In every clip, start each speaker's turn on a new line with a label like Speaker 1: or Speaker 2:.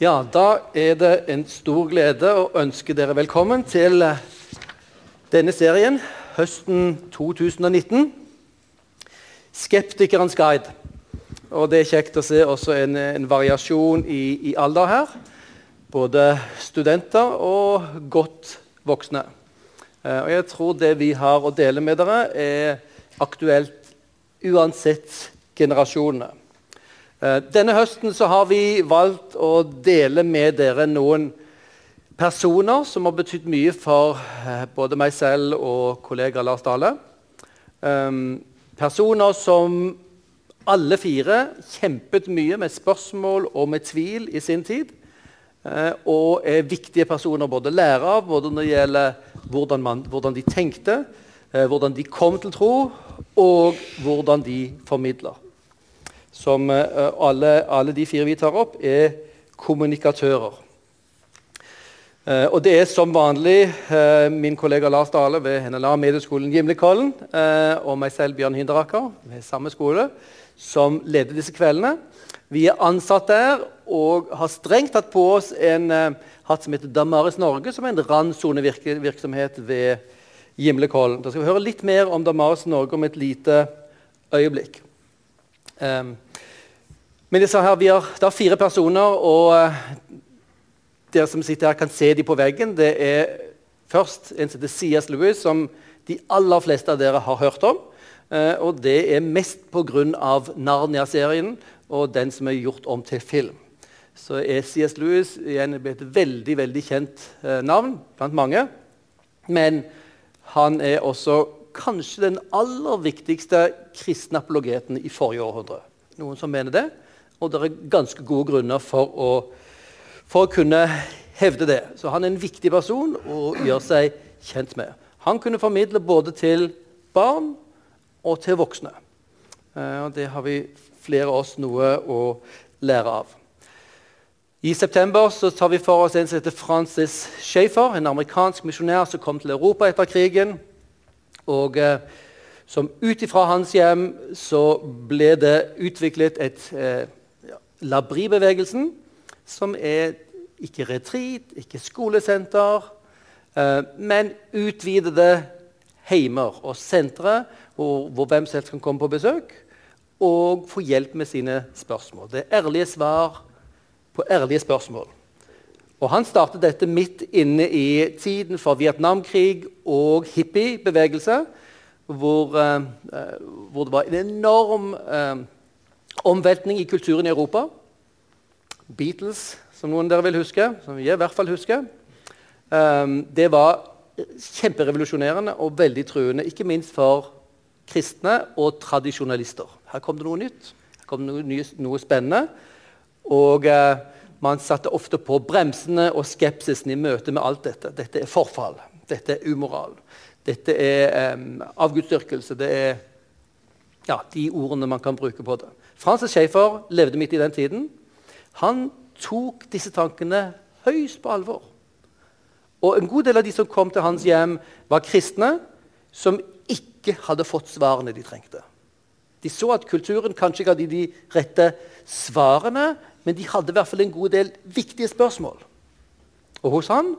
Speaker 1: Ja, da er det en stor glede å ønske dere velkommen til eh, denne serien høsten 2019. 'Skeptikerens guide'. Og Det er kjekt å se også en, en variasjon i, i, alder her. Både studenter og godt voksne. Eh, og Jeg tror det vi har å dele med dere, er aktuelt uansett generasjonene. Eh, denne høsten har vi valgt å dele med dere noen personer som har betydd mye for eh, både meg selv og kollega Lars Dale. Um, personer som alle fire kjempet mye med spørsmål og med tvil i sin tid. Uh, og er viktige personer både å lære av, både når det gjelder hvordan, man, hvordan de tenkte, hvordan de kom til tro, og hvordan de formidler som eh, alle, alle, de fire vi tar opp, er kommunikatører. Eh, og det er som vanlig eh, min kollega Lars Dale ved NLA Medieskolen Gimlekollen og meg selv, Bjørn Hinderaker, ved samme skole, som leder disse kveldene. Vi er ansatt der og har strengt tatt på oss en hatt som heter Damaris Norge, som er en randsonevirksomhet ved Gimlekollen. Da skal vi høre litt mer om Damaris Norge om et lite øyeblikk. Um, men sa her, vi har, Det er fire personer, og uh, dere som sitter her, kan se dem på veggen. Det er først en som heter C.S. Lewis, som de aller fleste av dere har hørt om. Uh, og det er mest pga. Narnia-serien og den som er gjort om til film. Så er C.S. Lewis igjen et veldig veldig kjent uh, navn blant mange. Men han er også kanskje den aller viktigste kristne apologeten i forrige århundre. Noen som mener det. Og det er ganske gode grunner for å, for å kunne hevde det. Så han er en viktig person å gjøre seg kjent med. Han kunne formidle både til barn og til voksne. Uh, og det har vi flere av oss noe å lære av. I september så tar vi for oss en som heter Francis Schaefer, en amerikansk misjonær som kom til Europa etter krigen. Og uh, som ut ifra hans hjem så ble det utviklet et eh, Labri-bevegelsen, som er ikke retreat, ikke skolesenter, eh, men utvidede heimer og sentre hvor, hvor, hvem selv kan komme på besøk og få hjelp med sine spørsmål. Det er ærlige svar på ærlige spørsmål. Og Han startet dette midt inne i tiden for Vietnamkrig og hippiebevegelse, hvor, eh, hvor det var en enorm eh, omveltning i kulturen i Europa. Beatles, som noen dere vil huske, som jeg i hvert fall husker. Eh, det var kjemperevolusjonerende og veldig truende, ikke minst for kristne og tradisjonalister. Her kom det noe nytt, her kom det noe, noe spennende. Og uh, man satte ofte på bremsene og skepsisen i møte med alt dette. Dette er forfall, dette er umoral, dette er um, avgudsdyrkelse. Det er ja, de ordene man kan bruke på det. Francis Schaefer levde midt i den tiden. Han tok disse tankene høyst på alvor. Og En god del av de som kom til hans hjem, var kristne som ikke hadde fått svarene de trengte. De så at kulturen kanskje ikke hadde de rette svarene, men de hadde i hvert fall en god del viktige spørsmål. Og hos han,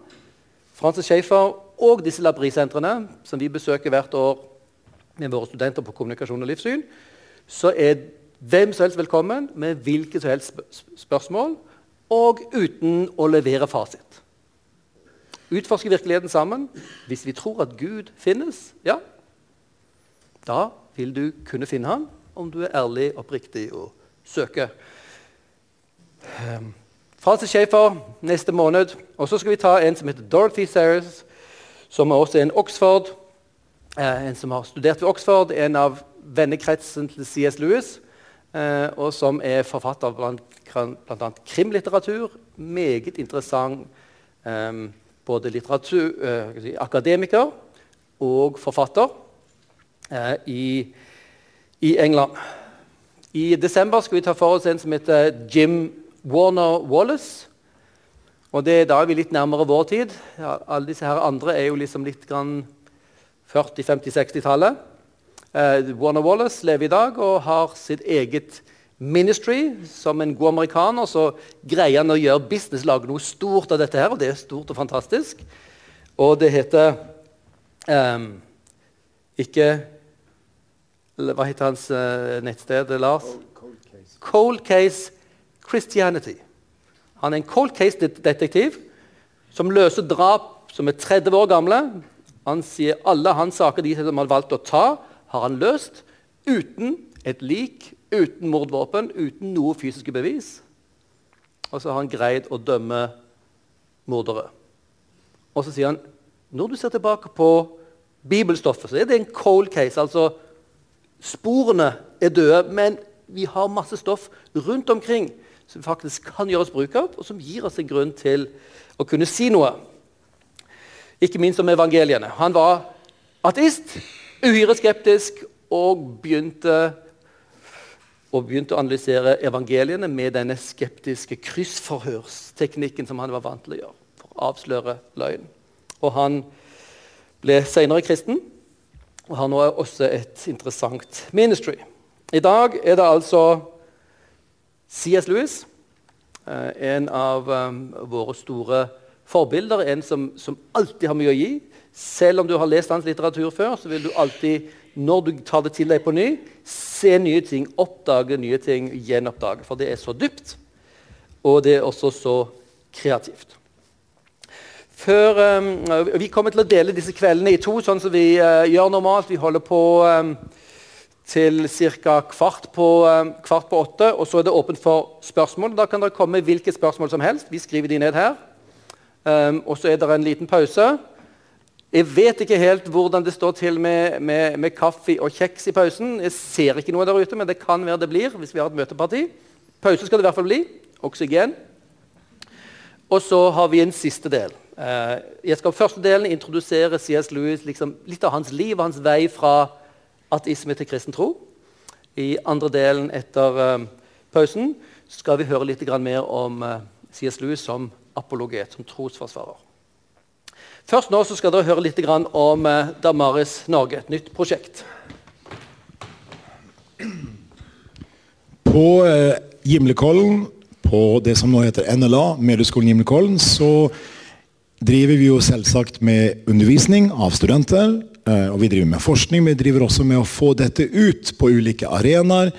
Speaker 1: Francis Schaefer og disse labri-sentrene, som vi besøker hvert år med våre studenter på kommunikasjon og livssyn, så er hvem som helst velkommen med hvilke som helst spørsmål, og uten å levere fasit. Utforske virkeligheten sammen. Hvis vi tror at Gud finnes, ja, da vil du kunne finne ham om du er ærlig, oppriktig og søker. Um, Francis Schaefer neste måned. Og så skal vi ta en som heter Dorothy Sayers, som er også en Oxford Eh, en som har studert ved Oxford, en av vennekretsen til C.S. Lewis, eh, og som er forfatter av bl.a. krimlitteratur. Meget interessant eh, både litteratur, si, akademiker og forfatter i, i, England. I desember skal vi ta for oss en som heter Jim Warner Wallace. Og det, Da er vi litt nærmere vår tid. Ja, alle disse her andre er jo liksom litt grann 40-, 50-, 60-tallet. Eh, Warner Wallace lever i dag og har sitt eget Ministry. Som en god amerikaner så greier han å gjøre business, lage noe stort av dette her, og det er stort og fantastisk. Og det heter um, ikke Hva heter hans uh, nettsted, Lars? Cold, case. cold Case Christianity. Han er en cold case-detektiv som løser drap som er 30 år gamle. Han sier alle hans saker de som han har valgt å ta, har han løst uten et lik, uten mordvåpen, uten noe fysiske bevis. Og så har han greid å dømme mordere. Og så sier han når du ser tilbake på bibelstoffet, så er det en cold case. altså Sporene er døde, men vi har masse stoff rundt omkring som faktisk kan gjøres bruk av, og som gir oss en grunn til å kunne si noe. Ikke minst om evangeliene. Han var ateist, uhyre skeptisk, og begynte, og begynte å analysere evangeliene med denne skeptiske kryssforhørsteknikken som han var vant til å gjøre for å avsløre løgn. Og han ble senere kristen og har nå også et interessant ministry. I dag er det altså C.S. Lewis, eh, en av um, våre store forbilder, en som, som, alltid har mye å gi. Selv om du har lest hans litteratur før, så vil du alltid, når du tar det til deg på ny, se nye ting, oppdage nye ting, gjenoppdage. For det er så dypt, og det er også så kreativt. Før, um, vi kommer til å dele disse kveldene i to, sånn som vi uh, gjør normalt. Vi holder på um, til ca. Kvart, uh, kvart, på åtte, og så er det åpent for spørsmål. Da kan dere komme med hvilke spørsmål som helst. Vi skriver de ned her. Um, og så er det en liten pause. Jeg vet ikke helt hvordan det står til med, med, med, kaffe og kjeks i pausen. Jeg ser ikke noe der ute, men det kan være det blir hvis vi har et møteparti. Pause skal det i hvert fall bli. Oksygen. Og så har vi en siste del. Uh, jeg skal første delen introdusere C.S. Lewis, liksom, litt av hans liv og hans vei fra ateisme til kristen tro. I andre delen etter uh, pausen skal vi høre litt mer om uh, C.S. Lewis som apologet, som trosforsvarer. Først nå skal dere høre litt om uh, Damaris Norge, et nytt prosjekt.
Speaker 2: På eh, Gimlekollen, på det som nå heter NLA, Medieskolen Gimlekollen, så driver vi jo selvsagt med undervisning av studenter. Eh, og vi driver med forskning, vi driver også med å få dette ut på ulike arenaer,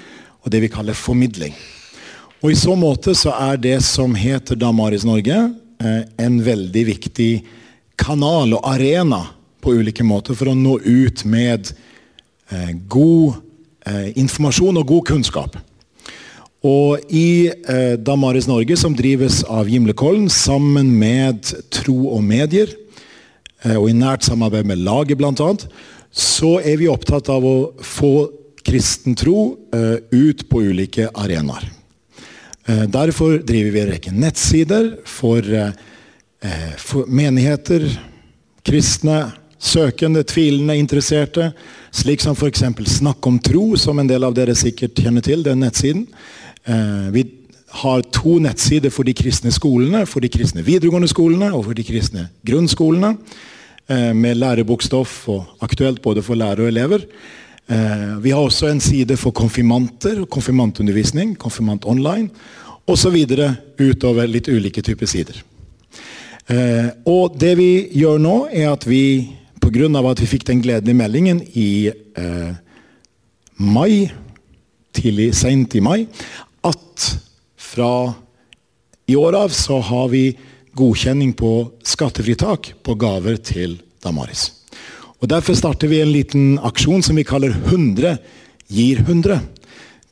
Speaker 2: og det vi kaller formidling. Og I så måte så er det som heter Damaris Norge, eh, en veldig viktig kanal og arena på ulike måter for å nå ut med eh, god informasjon og god kunnskap. Og i Damaris Norge, som drives av Gimlekollen sammen med Tro og Medier, og i nært samarbeid med laget bl.a., så er vi opptatt av å få kristen tro eh, ut på ulike arenaer. Eh, derfor driver vi en rekke nettsider eh, eh, for menigheter, kristne, søkende, tvilende, interesserte. Slik som f.eks. Snakk om tro, som en del av dere sikkert kjenner til. den nettsiden. Vi har to nettsider for de kristne skolene, for de kristne videregående skolene og for de kristne grunnskolene. Med lærebokstoff og aktuelt både for lærere og elever. Eh, vi har også en side for konfirmanter konfirmantundervisning. Konfirmant online. Osv. utover litt ulike typer sider. Eh, og det vi gjør nå, er at vi pga. at vi fikk den gledelige meldingen i eh, mai, tidlig seint i mai, at fra i år av så har vi godkjenning på skattefritak på gaver til Damaris. Og Derfor starter vi en liten aksjon som vi kaller 100 gir 100.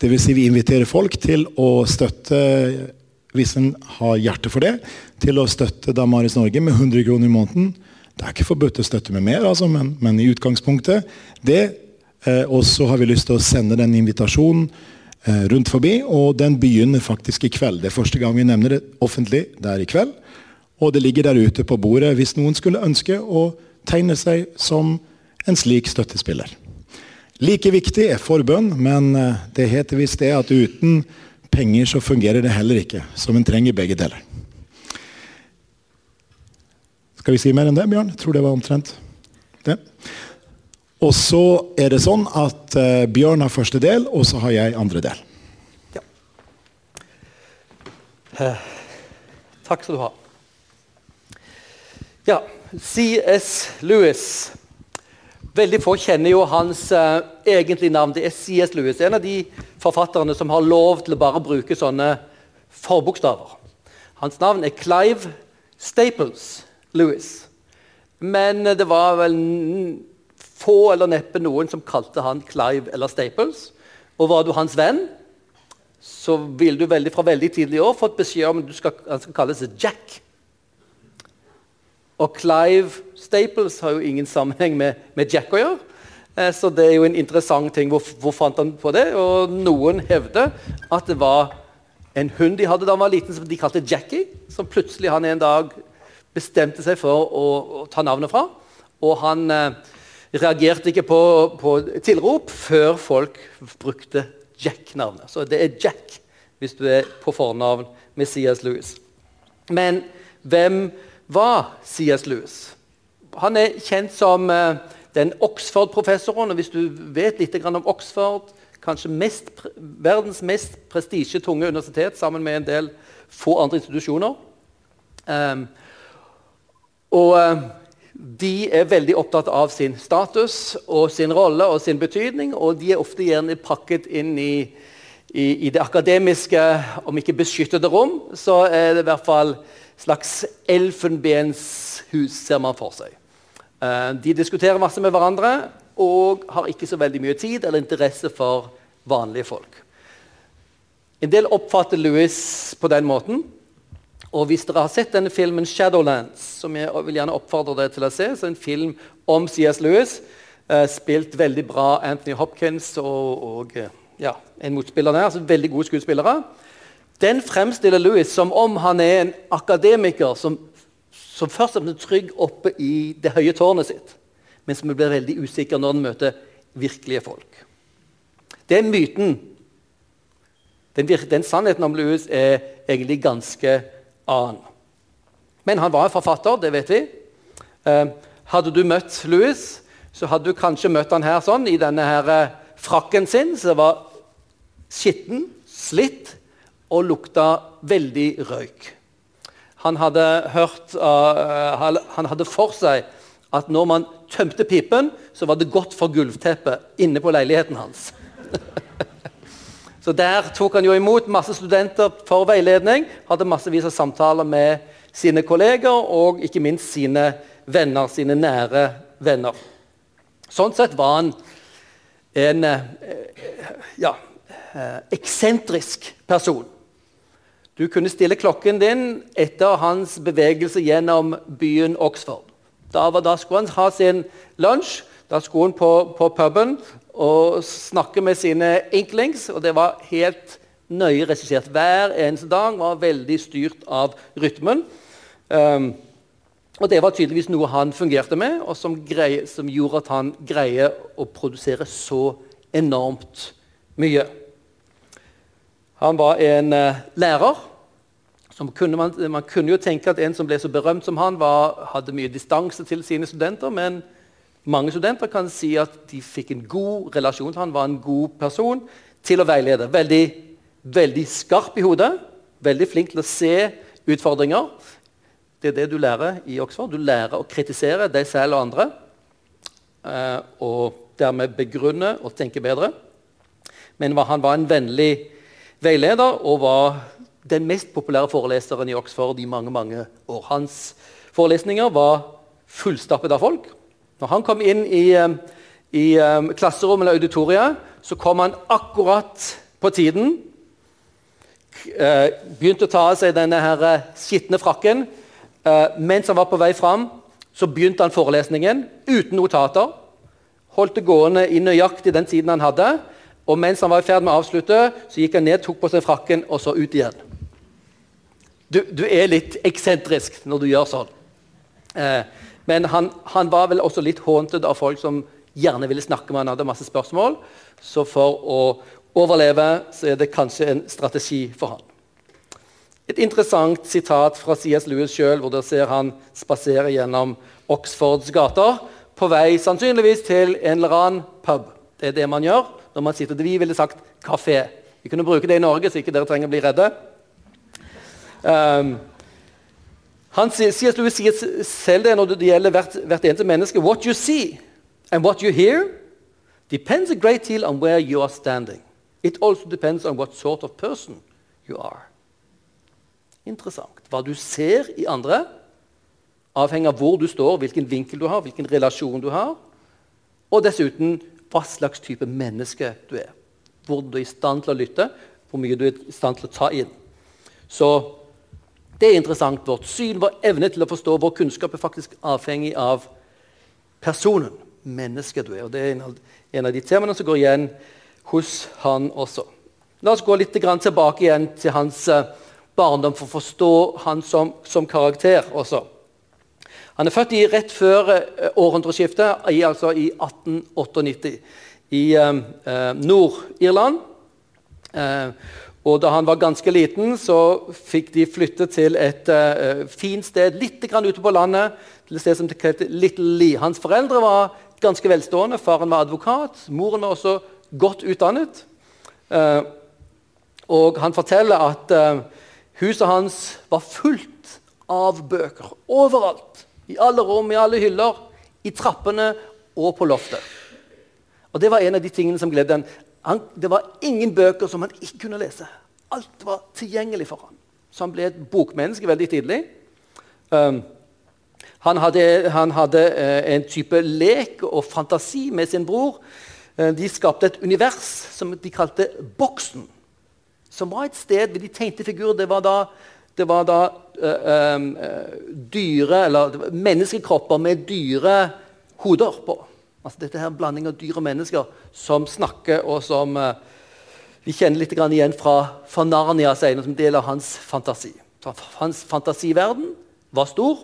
Speaker 2: Dvs. Si vi inviterer folk til å støtte, hvis en har hjerte for det, til å støtte Damaris Norge med 100 kroner i måneden. Det er ikke forbudt å støtte med mer, altså, men, men, i utgangspunktet det. Eh, og så har vi lyst til å sende den invitasjonen eh, rundt forbi, og den begynner faktisk i kveld. Det er første gang vi nevner det offentlig. Det er i kveld. Og det ligger der ute på bordet hvis noen skulle ønske å tegne seg som en slik støttespiller. Like viktig er forbønn, men eh, det heter visst det at uten penger så fungerer det heller ikke. Så en trenger begge deler. Skal vi si mer enn det, Bjørn? Jeg tror det var omtrent det. Og så er det sånn at uh, Bjørn har første del, og så har jeg andre del.
Speaker 1: Ja. Eh, takk skal du ha. Ja, C.S. Lewis. Veldig få kjenner jo hans uh, egentlige navn. Det er C.S. Lewis. En av de forfatterne som har lov til å bare bruke sånne forbokstaver. Hans navn er Clive Staples Lewis. Men det var vel få eller neppe noen som kalte han Clive eller Staples. Og var du hans venn, så ville du veldig, fra veldig tidlig år fått beskjed om at skal, han skal kalles Jack. Og Clive Staples har jo ingen sammenheng med, med Jack å gjøre. Eh, så det er jo en interessant ting. Hvor, hvor, fant han på det? Og noen hevder at det var en hund de hadde da han var liten, som de kalte Jackie. Som plutselig han en dag bestemte seg for å, å ta navnet fra. Og han eh, reagerte ikke på, på, tilrop før folk brukte Jack-navnet. Så det er Jack hvis du er på fornavn med C.S. Lewis. Men hvem var C.S. Lewis? Han er kjent som eh, den Oxford-professoren. og Hvis du vet litt om Oxford, kanskje mest, verdens mest prestisjetunge universitet sammen med en del få andre institusjoner. Um, og uh, de er veldig opptatt av sin status og sin rolle og sin betydning. Og de er ofte gjerne pakket inn i, i, i det akademiske, om ikke beskyttede rom, så er det i hvert fall slags elfenbenshus, ser man for seg. Uh, de diskuterer masse med hverandre og har ikke så veldig mye tid eller interesse for vanlige folk. En del oppfatter Louis på den måten. Og hvis dere har sett denne filmen 'Shadowlands', som jeg vil gjerne oppfordre dere til å se, så er en film om C.S. Lewis, eh, spilt veldig bra Anthony Hopkins og, og eh, ja, en motspiller der, altså veldig gode skuespillere. Den fremstiller Louis som om han er en akademiker som, som først er trygg oppe i det høye tårnet sitt, men som blir veldig usikker når han møter virkelige folk. Er myten. Den, den sannheten om Louis er egentlig ganske annen. Men han var en forfatter, det vet vi. Eh, hadde du møtt Louis, så hadde du kanskje møtt han her sånn, i denne her eh, frakken sin, som var skitten, slitt og lukta veldig røyk. Han hadde, hørt, uh, han hadde for seg at når man tømte pipen, så var det godt for gulvteppet inne på leiligheten hans. så Der tok han jo imot masse studenter for veiledning. Hadde massevis av samtaler med sine kolleger og ikke minst sine venner, sine nære venner. Sånn sett var han en eh, ja, eh, eksentrisk person. Du kunne stille klokken din etter hans bevegelse gjennom byen Oxford. Da, da skulle han ha sin lunsj, da skulle han på, på puben og snakke med sine inklings. Og det var helt nøye regissert. Hver eneste dag var veldig styrt av rytmen. Um, og det var tydeligvis noe han fungerte med, og som, greie, som gjorde at han greier å produsere så enormt mye. Han var en uh, lærer. Kunne man, man, kunne jo tenke at en som ble så berømt som han, var, hadde mye distanse til sine studenter. Men mange studenter kan si at de fikk en god relasjon til han, var en god person til å veilede. Veldig, veldig skarp i hodet, veldig flink til å se utfordringer. Det er det du lærer i Oxford. Du lærer å kritisere deg selv og andre. Eh, og dermed begrunne og tenke bedre. Men han var en vennlig veileder og var den mest populære foreleseren i Oxford i mange mange år. Hans forelesninger var fullstappet av folk. Når han kom inn i, eh, i um, klasserommet eller auditoriet, så kom han akkurat på tiden. Uh, begynte å ta av seg denne her skitne frakken. Uh, mens han var på vei fram, så begynte han forelesningen uten notater. Holdt det gående i nøyaktig den tiden han hadde. Og mens han var i ferd med å avslutte, så gikk han ned, tok på seg frakken og så ut igjen. Du, du er litt eksentrisk når du gjør sånn. Eh, men han, han, var vel også litt håntet av folk som gjerne ville snakke med han hadde masse spørsmål. Så for å overleve så er det kanskje en strategi for han. Et interessant sitat fra C.S. Lewis sjøl, hvor dere ser han spasere gjennom Oxfords gater på vei sannsynligvis til en eller annen pub. Det er det man gjør når man sitter Vi ville sagt kafé. Vi kunne bruke det i Norge, så ikke dere trenger å bli redde. Um, han sier, sier, selv det når det gjelder hvert, hvert eneste menneske. What you see and what you hear depends a great deal on where you are standing. It also depends on what sort of person you are. Interessant. Hva du ser i andre, avhenger av hvor du står, hvilken vinkel du har, hvilken relasjon du har, og dessuten hva slags type menneske du er. Hvor du er i stand til å lytte, hvor mye du er i stand til å ta inn. Så det er interessant. Vårt syn, vår evne til å forstå vår kunnskap er faktisk avhengig av personen, mennesket du er. Og Det er en av, en av de temaene som går igjen hos han også. La oss gå litt tilbake igjen til hans uh, barndom for å forstå han som, som karakter også. Han er født i, rett før uh, århundreskiftet, i, altså i 1898, i eh, Nord-Irland. og da han var ganske liten, så fikk de flytte til et fint sted litt ute på landet, til et sted som het Little Lee. Hans foreldre var ganske velstående. Faren var advokat. Moren var også godt utdannet. og han forteller at Huset hans var fullt av bøker. Overalt. I alle rom, i alle hyller, i trappene og på loftet. Og Det var en av de tingene som gledde han. Det var ingen bøker som han ikke kunne lese. Alt var tilgjengelig for ham. Så han ble et bokmenneske veldig tidlig. Um, han hadde, han hadde uh, en type lek og fantasi med sin bror. Uh, de skapte et univers som de kalte Boksen som var et sted hvor de tegnte figurer. Det var da, det var da uh, um, dyre, eller menneskekropper med dyre hoder på. Altså dette her blanding av dyr og mennesker som snakker, og som uh, vi kjenner litt igjen fra, fra Narnia som del av hans fantasi. Hans fantasiverden var stor.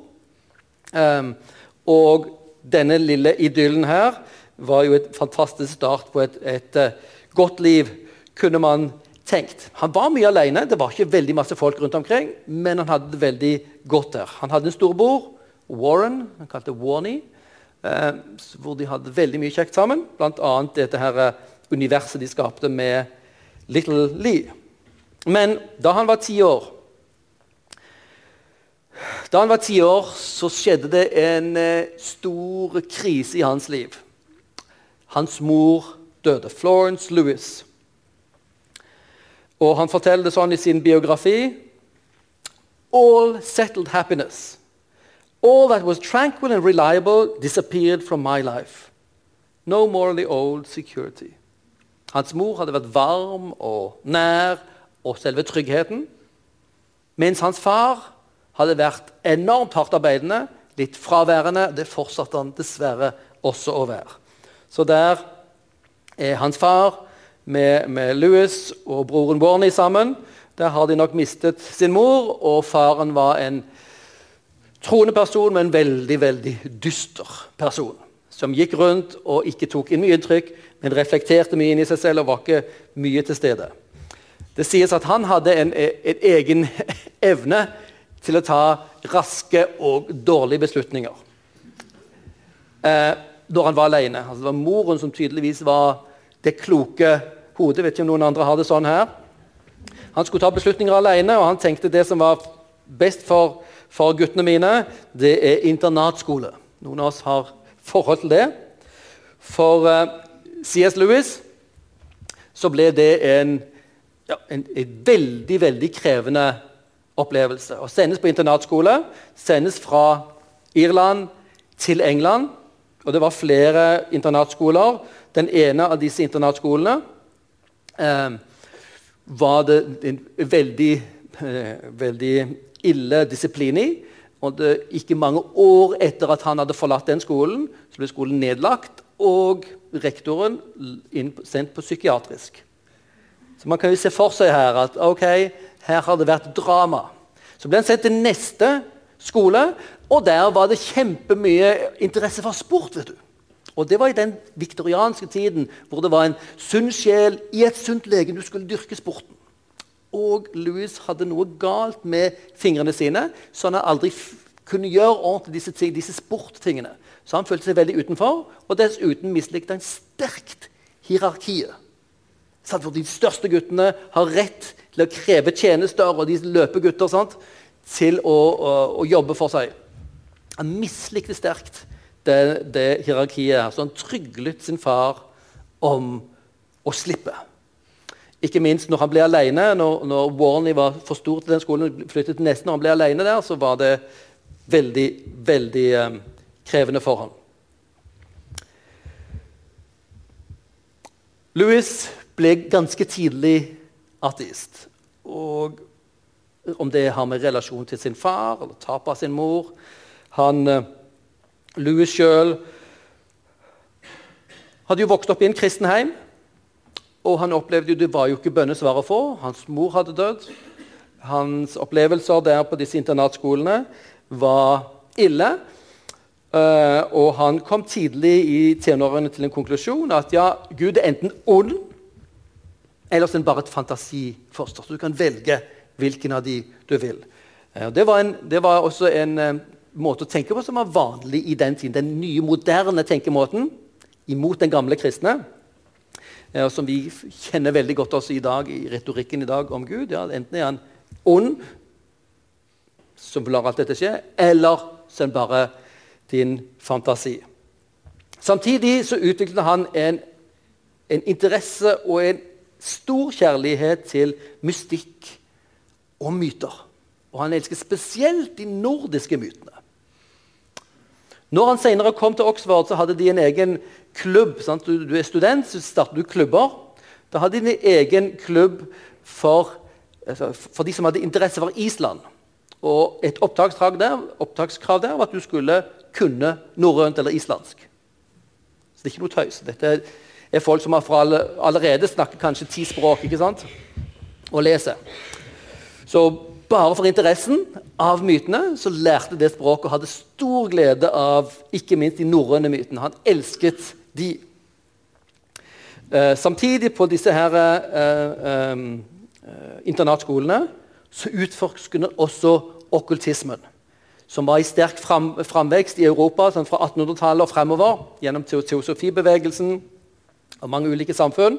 Speaker 1: Um, og denne lille idyllen her var jo et fantastisk start på et, et, et godt liv, kunne man tenkt. Han var mye alene, det var ikke veldig masse folk rundt omkring, men han hadde det veldig godt der. Han hadde en storebror, Warren, han kalte Warney, eh, hvor de hadde veldig mye kjekt sammen. Bl.a. dette her eh, universet de skapte med Little Lee. Men da han var ti år Da han var ti år, så skjedde det en eh, stor krise i hans liv. Hans mor døde. Florence Lewis. Og han forteller det sånn i sin biografi. All settled happiness, all that was tranquil and reliable, disappeared from my life. No more the old security. Hans mor hadde vært varm og nær og selve tryggheten. Mens hans far hadde vært enormt hardt arbeidende, litt fraværende. Det fortsatte han dessverre også å være. Så der er hans far med, med Louis og broren Warney sammen. Der har de nok mistet sin mor, og faren var en troende person, men en veldig, veldig dyster person. Som gikk rundt og ikke tok inn mye inntrykk, men reflekterte mye inn i seg selv og var ikke mye til stede. Det sies at han hadde en, en egen evne til å ta raske og dårlige beslutninger. Eh, da han var alene. Altså, det var moren som tydeligvis var det kloke hodet. Vet ikke om noen andre har det sånn her. Han skulle ta beslutninger alene, og han tenkte det som var best for, for guttene mine, det er internatskole. Noen av oss har forhold til det. For uh, eh, CS Lewis så ble det en, ja, en, en, veldig, veldig krevende opplevelse. Å sendes på internatskole, sendes fra Irland til England. Og det var flere internatskoler. Den ene av disse internatskolene var det en veldig, eh, veldig ille disiplin i. Og det, ikke mange år etter at han hadde forlatt den skolen, så ble skolen nedlagt, og rektoren inn, sendt på psykiatrisk. Så man kan jo se for seg her at ok, her har det vært drama. Så ble han sendt til neste skole, og der var det kjempemye interesse for sport. vet du. Og Det var i den viktorianske tiden hvor det var en sunn sjel i et sunt lege. Du skulle dyrke sporten. Og Louis hadde noe galt med fingrene sine, så han aldri kunne gjøre ordentlig disse, disse sporttingene. Så han følte seg veldig utenfor, og dessuten mislikte han sterkt hierarkiet. Sant? For de største guttene har rett til å kreve tjenester, og de løpegutter sant? til å, å, å, jobbe for seg. Han mislikte sterkt det, det hierarkiet. her, Så han tryglet sin far om å slippe. Ikke minst når han ble alene, når, når Warney var for stor til den skolen, flyttet Nesten, når han ble alene der, så var det veldig, veldig um, krevende for ham. Louis ble ganske tidlig ateist. Og om det har med relasjon til sin far eller tap av sin mor han, uh, Louis sjøl hadde jo vokst opp i en kristen heim. Og han opplevde jo det var jo ikke bønnesvar å få. Hans mor hadde dødd. Hans opplevelser der på disse internatskolene var ille. Uh, og han kom tidlig i tenårene til en konklusjon at ja, Gud er enten ond eller er bare et fantasifoster. Så du kan velge hvilken av de du vil. Uh, det, var en, det, var også en uh, måte å tenke på som var vanlig i den tiden. Den nye, moderne tenkemåten imot den gamle kristne. Ja, som vi kjenner veldig godt også i dag i retorikken i dag om Gud. Ja, enten er han ond, som lar alt dette skje, eller så er han bare din fantasi. Samtidig så utviklet han en, en interesse og en stor kjærlighet til mystikk og myter. Og han elsker spesielt de nordiske mytene. Når han senere kom til Oxford, så hadde de en egen klubb. Du, du, er student, så starter du klubber. Da hadde de en egen klubb for, altså, for de som hadde interesse for Island. Og et opptakskrav der, opptakskrav der var at du skulle kunne norrønt eller islandsk. Så det er ikke noe tøys. Dette er folk som alle, allerede snakker kanskje ti språk ikke sant? og leser. Så bare for interessen av mytene så lærte det språket og hadde stor glede av ikke minst de norrøne mytene. Han elsket de. Eh, samtidig, på disse her, eh, eh, internatskolene, så utforsket han også okkultismen. Som var i sterk fram, framvekst i Europa sånn fra 1800-tallet og fremover. Gjennom teosofibevegelsen og mange ulike samfunn.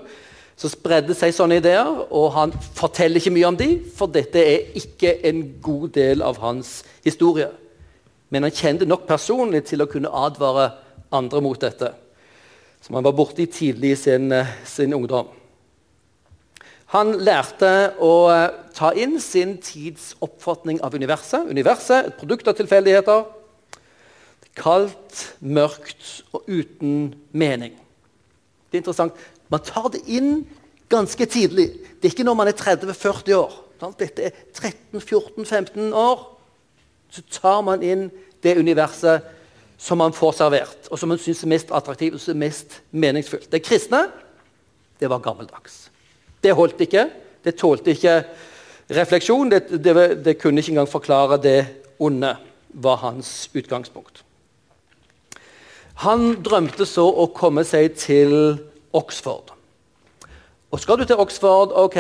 Speaker 1: Så spredde seg sånne ideer, og han forteller ikke mye om dem, for dette er ikke en god del av hans historie. Men han kjente nok personlig til å kunne advare andre mot dette som han var borti tidlig i sin, eh, sin, ungdom. Han lærte å eh, ta inn sin tids oppfatning av universet. Universet, et produkt av tilfeldigheter. Kaldt, mørkt og uten mening. Det er interessant. Man tar det inn ganske tidlig. Det er ikke når man er 30-40 år. Dette er 13-14-15 år. Så tar man inn det universet som man får servert, og som man syns er mest attraktivt og mest meningsfullt. Det kristne det var gammeldags. Det holdt ikke. Det tålte ikke refleksjon. Det, det, det kunne ikke engang forklare det onde, var hans utgangspunkt. Han drømte så å komme seg til Oxford. Og skal du til Oxford, ok,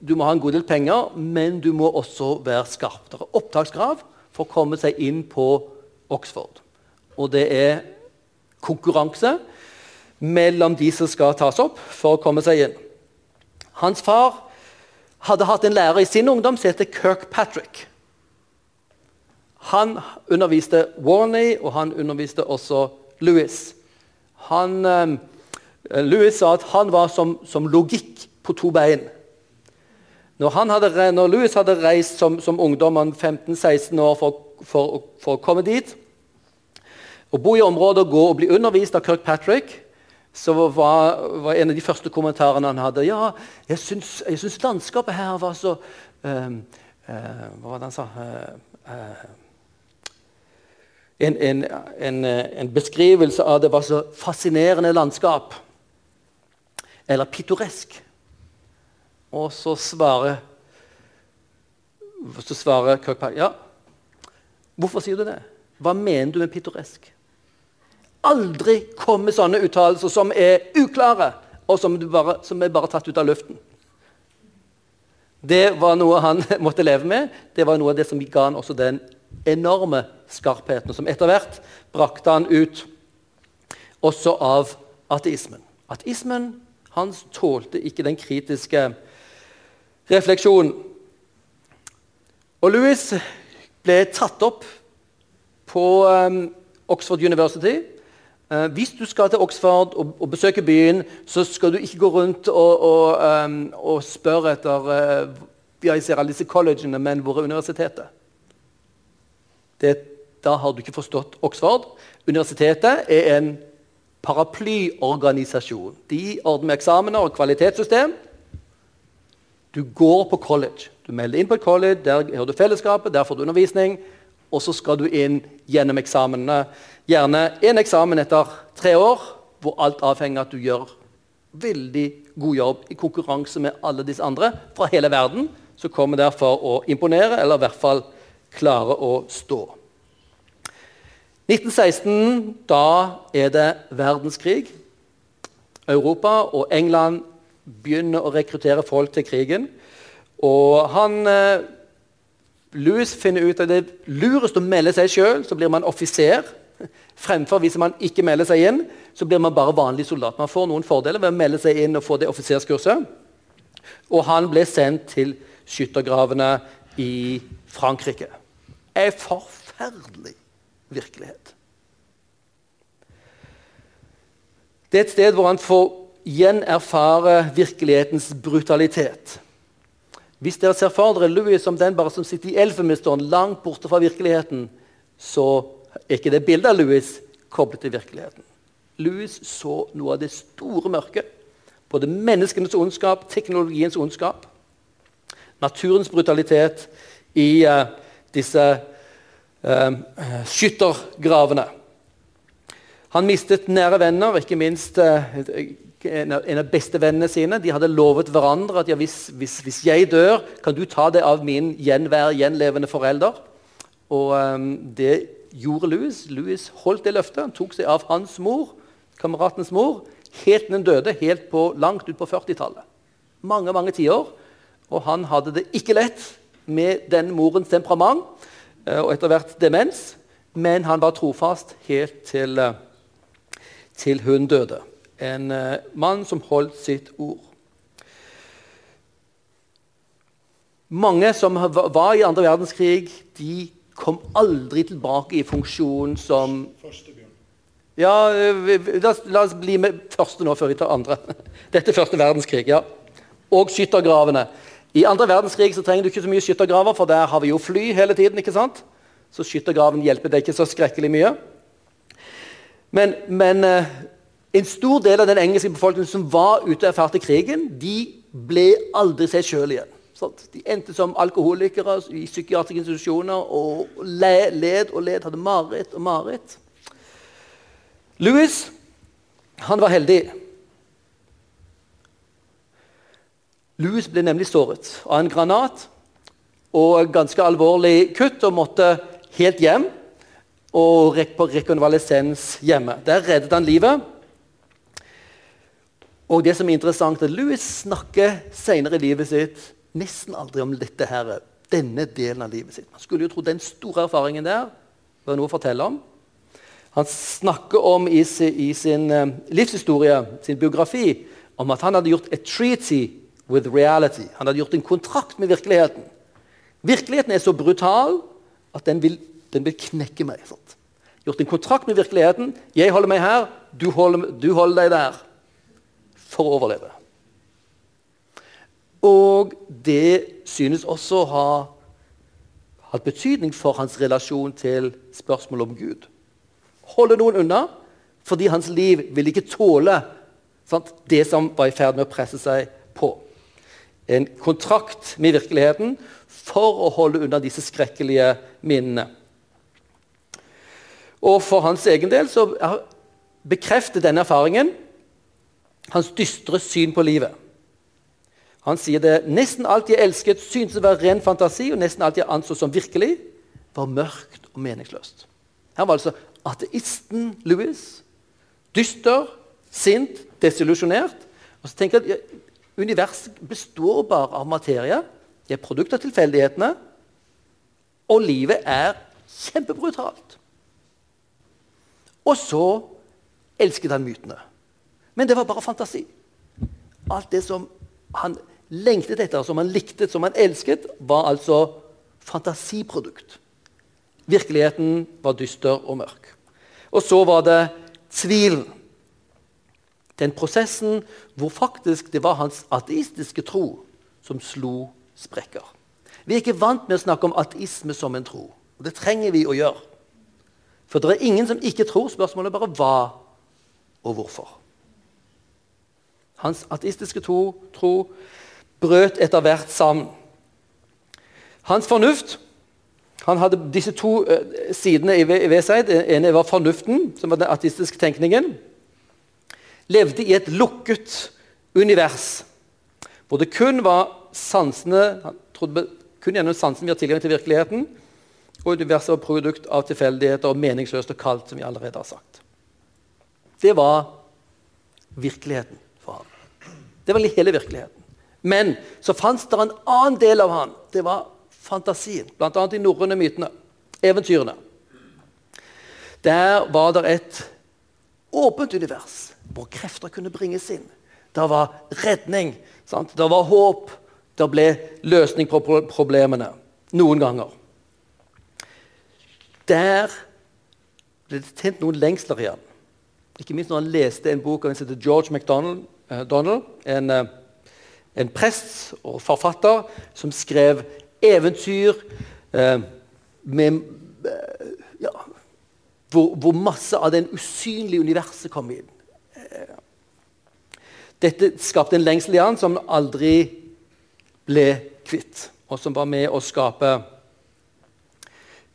Speaker 1: du må ha en god del penger, men du må også være skarp. Det er opptakskrav for å komme seg inn på Oxford og det er konkurranse mellom de som skal tas opp for å komme seg inn. Hans far hadde hatt en lærer i sin ungdom som heter Kirkpatrick. Han underviste Warney, og han underviste også Louis. Han, um, Louis sa at han var som, som logikk på to bein. Når, hadde, når Louis hadde reist som, som ungdom 15-16 år for, for, for, å komme dit, å bo i området og gå og bli undervist av Kirkpatrick så var, var, en av de første kommentarene han hadde ja, jeg syns landskapet her var så um, uh, Hva var det han sa? Uh, uh, en, en, en, en, beskrivelse av det var så fascinerende landskap. Eller pittoresk. Og så svarer så svarer Kirkpatrick ja, hvorfor sier du det? Hva mener du med pittoresk? aldri kom med sånne uttalelser som er uklare, og som, bare, som, er bare tatt ut av luften. Det var noe han måtte leve med. Det var noe av det som ga han også den enorme skarpheten, som etter hvert brakte han ut også av ateismen. Ateismen Han tålte ikke den kritiske refleksjonen. Og Louis ble tatt opp på um, Oxford University. Uh, hvis du skal til Oxford og, og, besøke byen, så skal du ikke gå rundt og, og, um, og spørre etter uh, ja, jeg ser alle disse collegene, men hvor er universitetet? Det, da har du ikke forstått Oxford. Universitetet er en paraplyorganisasjon. De ordner med eksamener og kvalitetssystem. Du går på college. Du melder inn på et college, der har du fellesskapet, der får du undervisning. Og så skal du inn gjennom eksamene. Gjerne én eksamen etter tre år, hvor alt avhenger av at du gjør veldig god jobb i konkurranse med alle disse andre fra hele verden, som kommer der for å imponere, eller i hvert fall klare å stå. 1916, da er det verdenskrig. Europa og England begynner å rekruttere folk til krigen. Og han eh, Louis finner ut at det er lurest å melde seg sjøl, så blir man offiser. Fremfor hvis man ikke melder seg inn, så blir man bare vanlig soldat. Man får noen fordeler ved å melde seg inn og få det offiserskurset. Og han ble sendt til skyttergravene i Frankrike. Det Er forferdelig virkelighet. Det er et sted hvor han får igjen erfare virkelighetens brutalitet. Hvis dere ser for dere Louis som den bare som sitter i Elfenbensdøren, langt borte fra virkeligheten, så er ikke det bildet av Louis koblet til virkeligheten. Louis så noe av det store mørket. Både menneskenes ondskap, teknologiens ondskap, naturens brutalitet i uh, disse skyttergravene. Han mistet nære venner, ikke minst uh, en av bestevennene sine. De hadde lovet hverandre at ja, hvis, hvis, hvis, jeg dør, kan du ta det av min gjenvær, gjenlevende forelder. Og um, det gjorde Louis. Louis holdt det løftet. Han tok seg av hans mor, kameratens mor, helt til den døde, helt på, langt ut på 40-tallet. Mange mange tiår. Og han hadde det ikke lett med den morens temperament eh, og etter hvert demens, men han var trofast helt til, eh, til hun døde. En eh, mann som holdt sitt ord. Mange som var i andre verdenskrig, de kom aldri tilbake i funksjon som Ja, la oss bli med første nå, før vi tar andre. Dette er første verdenskrig. ja. Og skyttergravene. I andre verdenskrig så trenger du ikke så mye skyttergraver, for der har vi jo fly hele tiden. ikke sant? Så skyttergraven hjelper deg ikke så skrekkelig mye. Men, men uh, en stor del av den engelske befolkningen som var ute og erfarte krigen, de ble aldri seg sjøl igjen. Sant? De endte som alkoholikere i psykiatriske institusjoner og led og led, hadde mareritt og mareritt. Louis han var heldig. Louis ble nemlig såret av en granat og ganske alvorlig kutt og måtte helt hjem og på rekonvalesens hjemme. Der reddet han livet. Og det som er interessant, er at Louis snakker senere i livet sitt nesten aldri om dette her, denne delen av livet sitt. Man skulle jo tro den store erfaringen der var noe å fortelle om. Han snakker om i sin, uh, livshistorie, sin biografi, om at han hadde gjort et treaty with reality. Han hadde gjort en kontrakt med virkeligheten. Virkeligheten er så brutal at den vil, den vil knekke meg. Sant? Gjort en kontrakt med virkeligheten. Jeg holder meg her, du holder, du holder deg der. For å overleve. Og det synes også å ha hatt betydning for hans relasjon til spørsmålet om Gud. Holde noen unna fordi hans liv ville ikke tåle sant, det som var i ferd med å presse seg på en kontrakt med virkeligheten for å holde unna disse skrekkelige minnene. Og for hans egen del så bekrefter denne erfaringen hans dystre syn på livet. Han sier det nesten alt jeg elsket, syntes å være ren fantasi, og nesten alt jeg anså som virkelig, var mørkt og meningsløst. Her var altså ateisten Louis. Dyster, sint, desillusjonert. Og så tenker jeg at Universet består bare av materie. Det er produkt av tilfeldighetene. Og livet er kjempebrutalt. Og så elsket han mytene. Men det var bare fantasi. Alt det som han lengtet etter, som han likte, som han elsket, var altså fantasiprodukt. Virkeligheten var dyster og mørk. Og så var det tvilen. Den prosessen hvor faktisk det var hans ateistiske tro som slo sprekker. Vi er ikke vant med å snakke om ateisme som en tro. og Det trenger vi å gjøre. For det er ingen som ikke tror. Spørsmålet er bare hva og hvorfor. Hans ateistiske tro, tro brøt etter hvert sammen. Hans fornuft han hadde disse to uh, sidene ved seg. Den ene var fornuften, som var den ateistiske tenkningen. Levde i et lukket univers hvor det kun var sansene Han trodde kun gjennom sansen vi har tilgang til virkeligheten. Og universet var produkt av tilfeldigheter og meningsløst og kaldt, som vi allerede har sagt. Det var virkeligheten for ham. Det var hele virkeligheten. Men så fantes det en annen del av ham. Det var fantasien, bl.a. de norrøne mytene, eventyrene. Der var det et åpent univers hvor krefter kunne bringes inn. Det var redning, sant? det var håp, det ble løsning på problemene. Noen ganger. Der ble det tent noen lengsler igjen. Ikke minst når han leste en bok av en som heter George MacDonald, uh, en, uh, en prest og forfatter som skrev eventyr eh, med, eh, ja, hvor, hvor, masse av det usynlige universet kom inn. Dette skapte en lengsel i han som aldri ble kvitt, og som var med å skape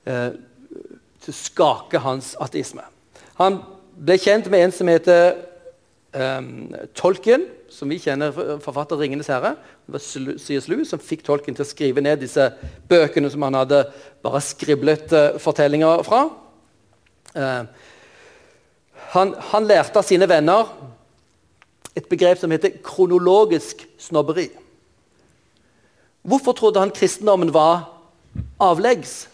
Speaker 1: eh, skake hans ateisme. Han ble kjent med en som heter eh, Tolkien, som vi kjenner forfatter 'Ringenes herre'. Det var C.S. Lewis som fikk Tolkien til å skrive ned disse bøkene som han hadde bare skriblet eh, fortellinger fra. Eh, han, han, lærte av sine venner et begrep som heter kronologisk snobberi. Hvorfor trodde han kristendommen var avleggs?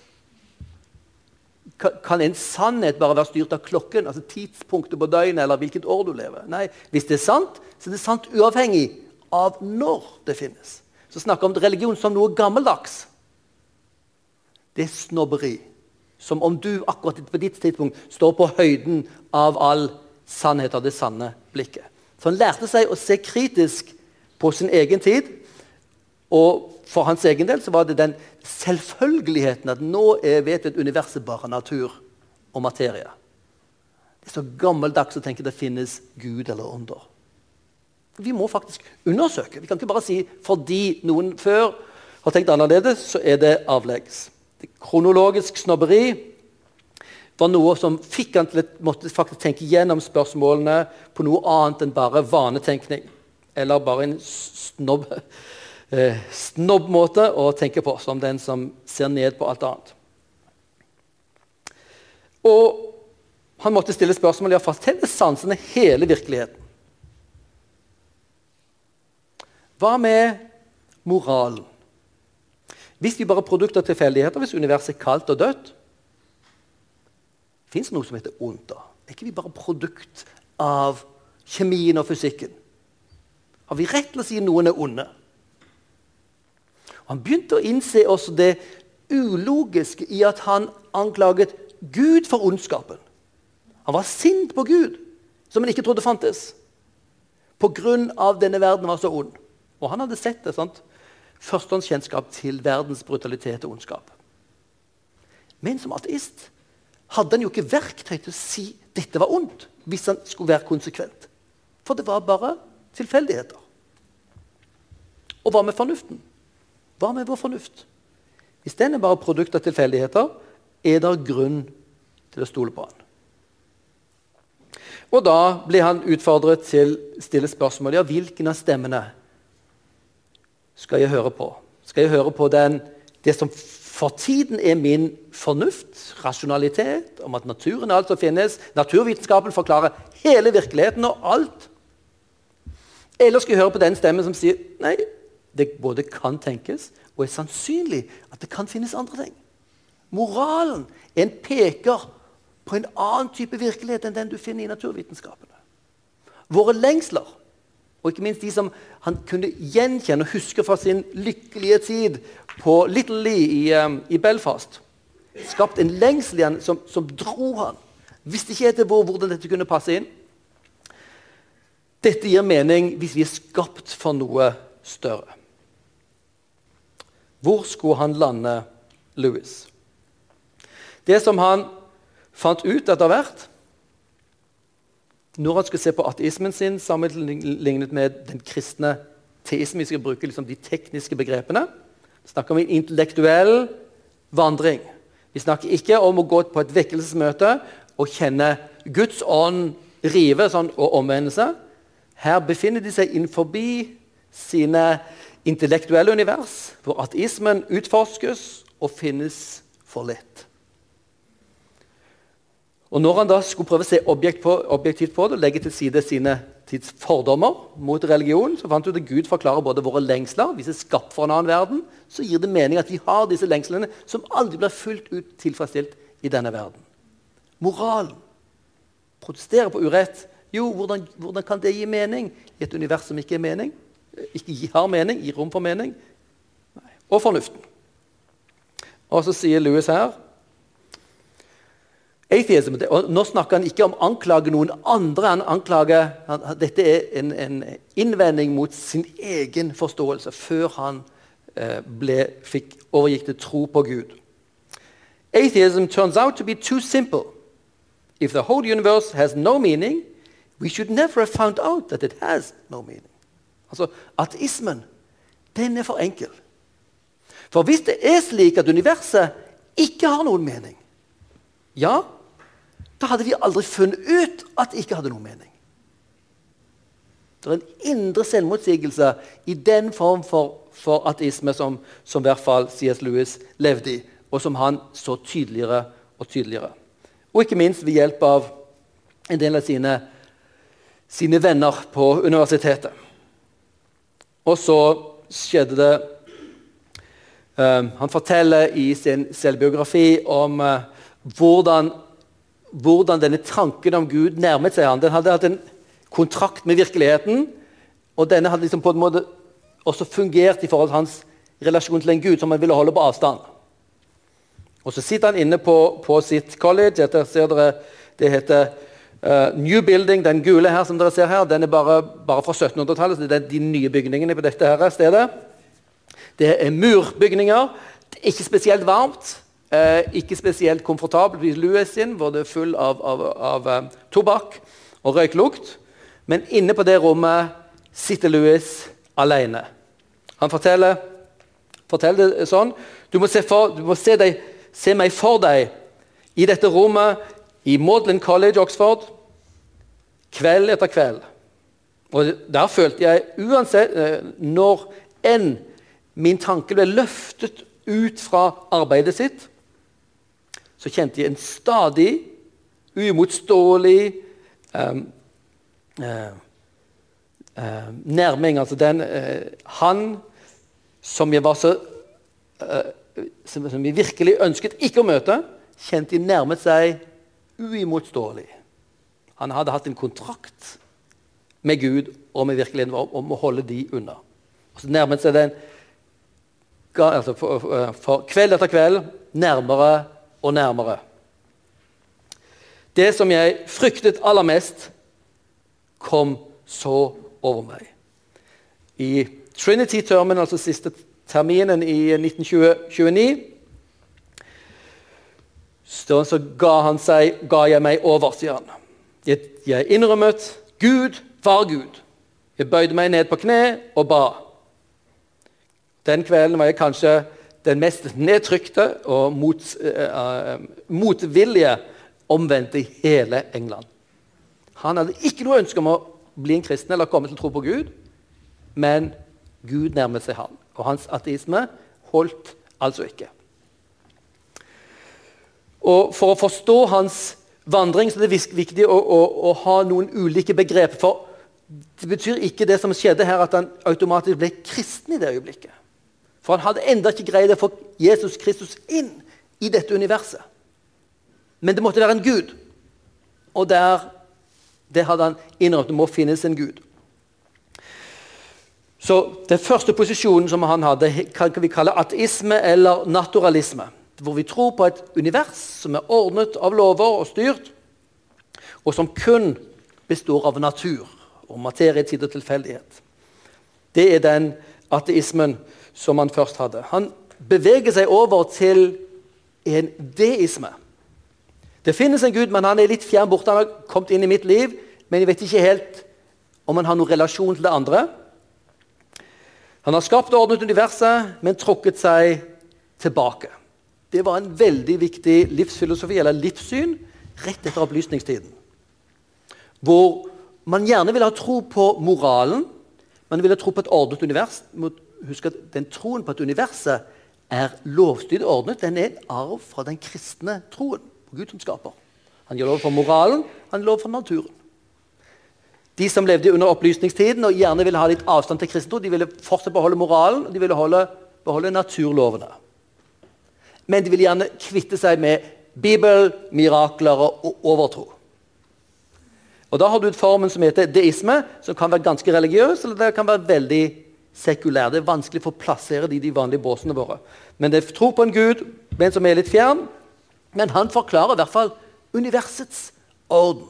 Speaker 1: Kan en sannhet bare være styrt av klokken, altså tidspunktet på døgnet eller hvilket år du lever? Nei, Hvis det er sant, så er det sant uavhengig av når det finnes. Så snakker om religion som noe gammeldags. Det er snobberi. Som om du akkurat på ditt tidspunkt står på høyden av all sannhet av det sanne blikket. Så han lærte seg å se kritisk på sin egen tid. Og for hans egen del så var det den selvfølgeligheten at nå er, vet vi at universet bare natur og materie. Det er så gammeldags å tenke det finnes Gud eller ånder. Vi må faktisk undersøke. Vi kan ikke bare si fordi noen før har tenkt annerledes, så er det avleggs. Det kronologisk snobberi var noe som fikk han til å faktisk tenke gjennom spørsmålene på noe annet enn bare vanetenkning. Eller bare en snobb eh, snobbmåte å tenke på, som den som ser ned på alt annet. Og han måtte stille spørsmål ja, forteller sansene hele virkeligheten. Hva med moralen? Hvis vi bare er produkter av tilfeldigheter, hvis universet er kaldt og dødt Fins noe som heter ondt, da? Er ikke vi bare produkt av kjemien og fysikken? Har vi rett til å si noen er onde? Han begynte å innse også det ulogiske i at han anklaget Gud for ondskapen. Han var sint på Gud, som han ikke trodde fantes. Pga. denne verden var så ond. Og han hadde sett det. sant? Førstehåndskjennskap til verdens brutalitet og ondskap. Men som ateist hadde han jo ikke verktøy til å si dette var ondt, hvis han skulle være konsekvent. For det var bare tilfeldigheter. Og hva med fornuften? Hva med vår fornuft? Hvis den er bare produkt av tilfeldigheter, er det grunn til å stole på han. Og da blir han utfordret til å stille spørsmål ja, hvilken av stemmene skal jeg høre på. Skal jeg høre på den, det som for tiden er min fornuft, rasjonalitet, om at naturen er alt som finnes, naturvitenskapen forklarer hele virkeligheten og alt? Eller skal jeg høre på den stemmen som sier nei, det både kan tenkes og er sannsynlig at det kan finnes andre ting. Moralen er en peker på en annen type virkelighet enn den du finner i naturvitenskapene. Våre lengsler Og ikke minst de som han kunne gjenkjenne og huske fra sin lykkelige tid på Little Lee i, um, i Belfast. Skapt en lengsel igjen som, som dro han. Visste ikke etter hvor, hvordan dette kunne passe inn. Dette gir mening hvis vi er skapt for noe større. Hvor skulle han lande Louis? Det som han fant ut etter hvert når han skulle se på ateismen sin sammenlignet med den kristne teismen Vi skal bruke liksom de tekniske begrepene. Vi snakker om en intellektuell vandring. Vi snakker ikke om å gå på et vekkelsesmøte og kjenne Guds ånd rive sånn, og omvendelse. Her befinner de seg innenfor sine intellektuelle univers, hvor ateismen utforskes og finnes for lett. Og Når han da skulle prøve å se objekt på, objektivt på det og legge til side sine tids fordommer mot religion, så fant du at Gud forklarer både våre lengsler Hvis vi er skapt for en annen verden, så gir det mening at vi har disse lengslene som aldri blir fullt ut tilfredsstilt i denne verden. Moralen. Protestere på urett. Jo, hvordan, hvordan, kan det gi mening i et univers som ikke mening? Ikke har mening, gir rom for mening? Og fornuften. Og så sier Louis her Atheism, og Nå snakker han ikke om å anklage noen andre. han anklager, Dette er en, en innvending mot sin egen forståelse før han eh, ble, fikk overgikk til tro på Gud. Atheism turns out to be too simple. If the whole universe has no meaning, we should never have found out that it has no meaning. Altså, Ateismen den er for enkel. For hvis det er slik at universet ikke har noen mening, ja, da hadde vi aldri funnet ut at det ikke hadde noen mening. Det er en indre selvmotsigelse i den form for, for ateisme som, som i hvert fall C.S. Lewis levde i, og som han så tydeligere og tydeligere. Og ikke minst ved hjelp av en del av sine, sine venner på universitetet. Og så skjedde det uh, Han forteller i sin selvbiografi om uh, hvordan, hvordan, denne tanken om Gud nærmet seg han. Den hadde hatt en kontrakt med virkeligheten, og denne hadde liksom på en måte også fungert i forhold til hans relasjon til en Gud som han ville holde på avstand. Og Så sitter han inne på, på sitt college. Dette ser dere, Det heter uh, New Building. Den gule her som dere ser her, den er bare, bare fra 1700-tallet. så Det er de nye bygningene på dette her stedet. Det er murbygninger. Det er ikke spesielt varmt. Eh, ikke spesielt komfortabel i Louis sin, hvor det er full av, av, av uh, tobakk og røyklukt. Men inne på det rommet sitter Louis alene. Han forteller, forteller det sånn Du må, se, for, du må se, deg, se, meg for deg i dette rommet i Maudlin College, Oxford, kveld etter kveld. Og Der følte jeg, uansett eh, når enn min tanke ble løftet ut fra arbeidet sitt, så kjente jeg en stadig, uimotståelig um, uh, uh, nærming. Altså den uh, Han som jeg var så som, som jeg virkelig ønsket ikke å møte, kjente jeg nærmet seg uimotståelig. Han hadde hatt en kontrakt med Gud og med virkeligheten om å holde de unna. Og så nærmet seg den altså for, for, for kveld etter kveld nærmere og nærmere. Det som jeg fryktet aller mest, kom så over meg. I Trinity Terminal, altså siste terminen i 1929, så ga, seg, ga jeg meg over, sier han. Jeg innrømmet Gud var Gud. Jeg bøyde meg ned på kne og ba. Den kvelden var jeg kanskje den mest nedtrykte og mot, uh, motvillige omvendte i hele England. Han hadde ikke noe ønske om å bli en kristen eller komme til å tro på Gud, men Gud nærmet seg han. Og hans ateisme holdt altså ikke. Og For å forstå hans vandring så er det viktig å, å, å ha noen ulike begreper. For det betyr ikke det som skjedde her, at han automatisk ble kristen i det øyeblikket. For han hadde ennå ikke greid å få Jesus Kristus inn i dette universet. Men det måtte være en gud. Og der, det hadde han innrømt. Det må finnes en gud. Så Den første posisjonen som han hadde, kan vi kalle ateisme eller naturalisme. Hvor vi tror på et univers som er ordnet av lover og styrt, og som kun består av natur og materie, tid og tilfeldighet. Det er den ateismen som han først hadde. Han beveger seg over til en deisme. Det finnes en Gud, men han er litt fjern borte. Han har kommet inn i mitt liv, men jeg vet ikke helt om han har noen relasjon til det andre. Han har skapt og ordnet universet, men trukket seg tilbake. Det var en veldig viktig livsfilosofi, eller livssyn, rett etter opplysningstiden. Hvor man gjerne ville ha tro på moralen, man ville tro på et ordnet univers. Husk at Den troen på at universet er lovstyrt ordnet, den er en arv fra den kristne troen på Gud som skaper. Han gir lov for moralen, han gir lov for naturen. De som levde under opplysningstiden og gjerne ville ha litt avstand til kristentro, de ville fortsatt beholde moralen og de ville holde, beholde naturlovene. Men de ville gjerne kvitte seg med Bibel, mirakler og overtro. Og Da har du et formen som heter deisme, som kan være ganske religiøs eller det kan være veldig sekulær. Det er vanskelig for å plassere det i de vanlige båsene våre. Men det er tro på en gud, men som er litt fjern. Men han forklarer i hvert fall universets orden.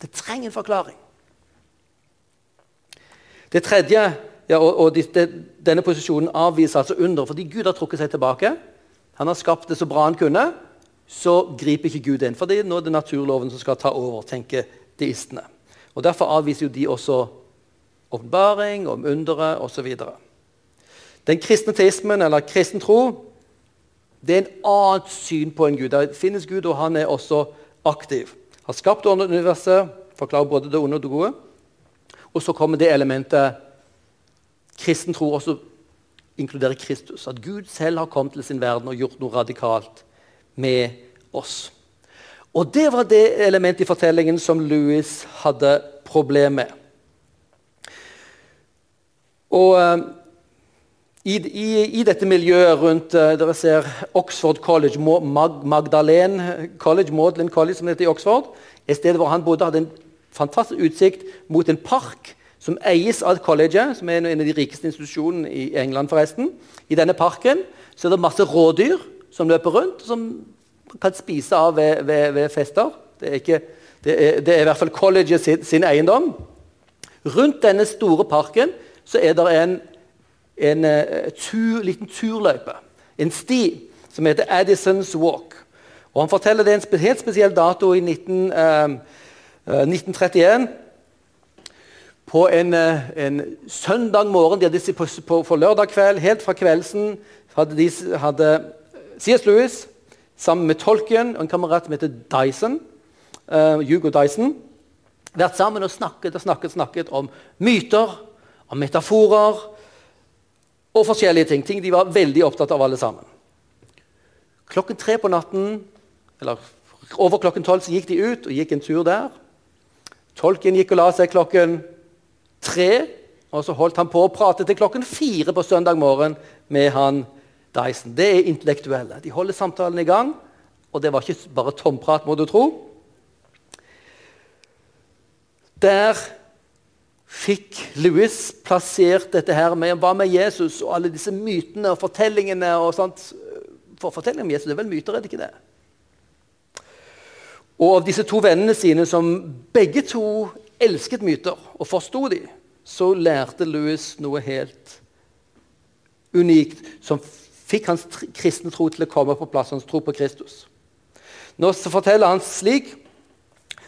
Speaker 1: Det trenger en forklaring. Det tredje, ja, og, og de, de, Denne posisjonen avviser altså under, fordi Gud har trukket seg tilbake. Han har skapt det så bra han kunne. Så griper ikke Gud inn. For det er nå det naturloven som skal ta over, tenker deistene. Og Derfor avviser jo de også åpenbaring om underet osv. Den kristne teismen, eller kristen tro, det er en annet syn på en gud. Det finnes Gud, og han er også aktiv. Har skapt universet, forklarer både det onde og det gode. Og så kommer det elementet kristen tro også inkluderer Kristus. At Gud selv har kommet til sin verden og gjort noe radikalt med oss. Og det var det elementet i fortellingen som Louis hadde problem med. Og uh, i, i, i, dette miljøet rundt uh, dere ser Oxford College, Mag Magdalene College, Maudlin College, som det heter i Oxford, et sted hvor han bodde, hadde en fantastisk utsikt mot en park som eies av colleget, som er en av de rikeste institusjonene i England. forresten. I denne parken så er det masse rådyr som løper rundt, som kan spise av ved, ved, ved fester. Det er, ikke, det, er, det er, i hvert fall colleget sin, sin eiendom. Rundt denne store parken så er det en, en uh, tur, liten turløype, en sti, som heter Addisons Walk. Og Han forteller det er en helt spesiell dato i 19, uh, uh, 1931. På en, eh, en, søndag morgen de hadde på, på, på lørdag kveld, helt fra kveldsen, hadde, de, hadde C.S. Lewis sammen med tolken og en kamerat som heter Dyson, Hugo Dyson vært sammen og snakket og snakket, snakket om myter av metaforer og forskjellige ting. Ting de var veldig opptatt av, alle sammen. Klokken tre på natten, eller over klokken tolv, så gikk de ut og gikk en tur der. Tolken gikk og la seg klokken tre, og så holdt han på å prate til klokken fire på søndag morgen med han Dyson. Det er intellektuelle. De holder samtalen i gang, og det var ikke bare tomprat, må du tro. Der fikk Louis plassert dette her med hva med Jesus og alle disse mytene og fortellingene. og sånt. For fortellingen om Jesus det er vel myter, er det ikke det? Og av disse to vennene sine, som begge to elsket myter og forsto de, så lærte Louis noe helt unikt som fikk hans kristne tro til å komme på plass, hans tro på Kristus. Nå forteller han slik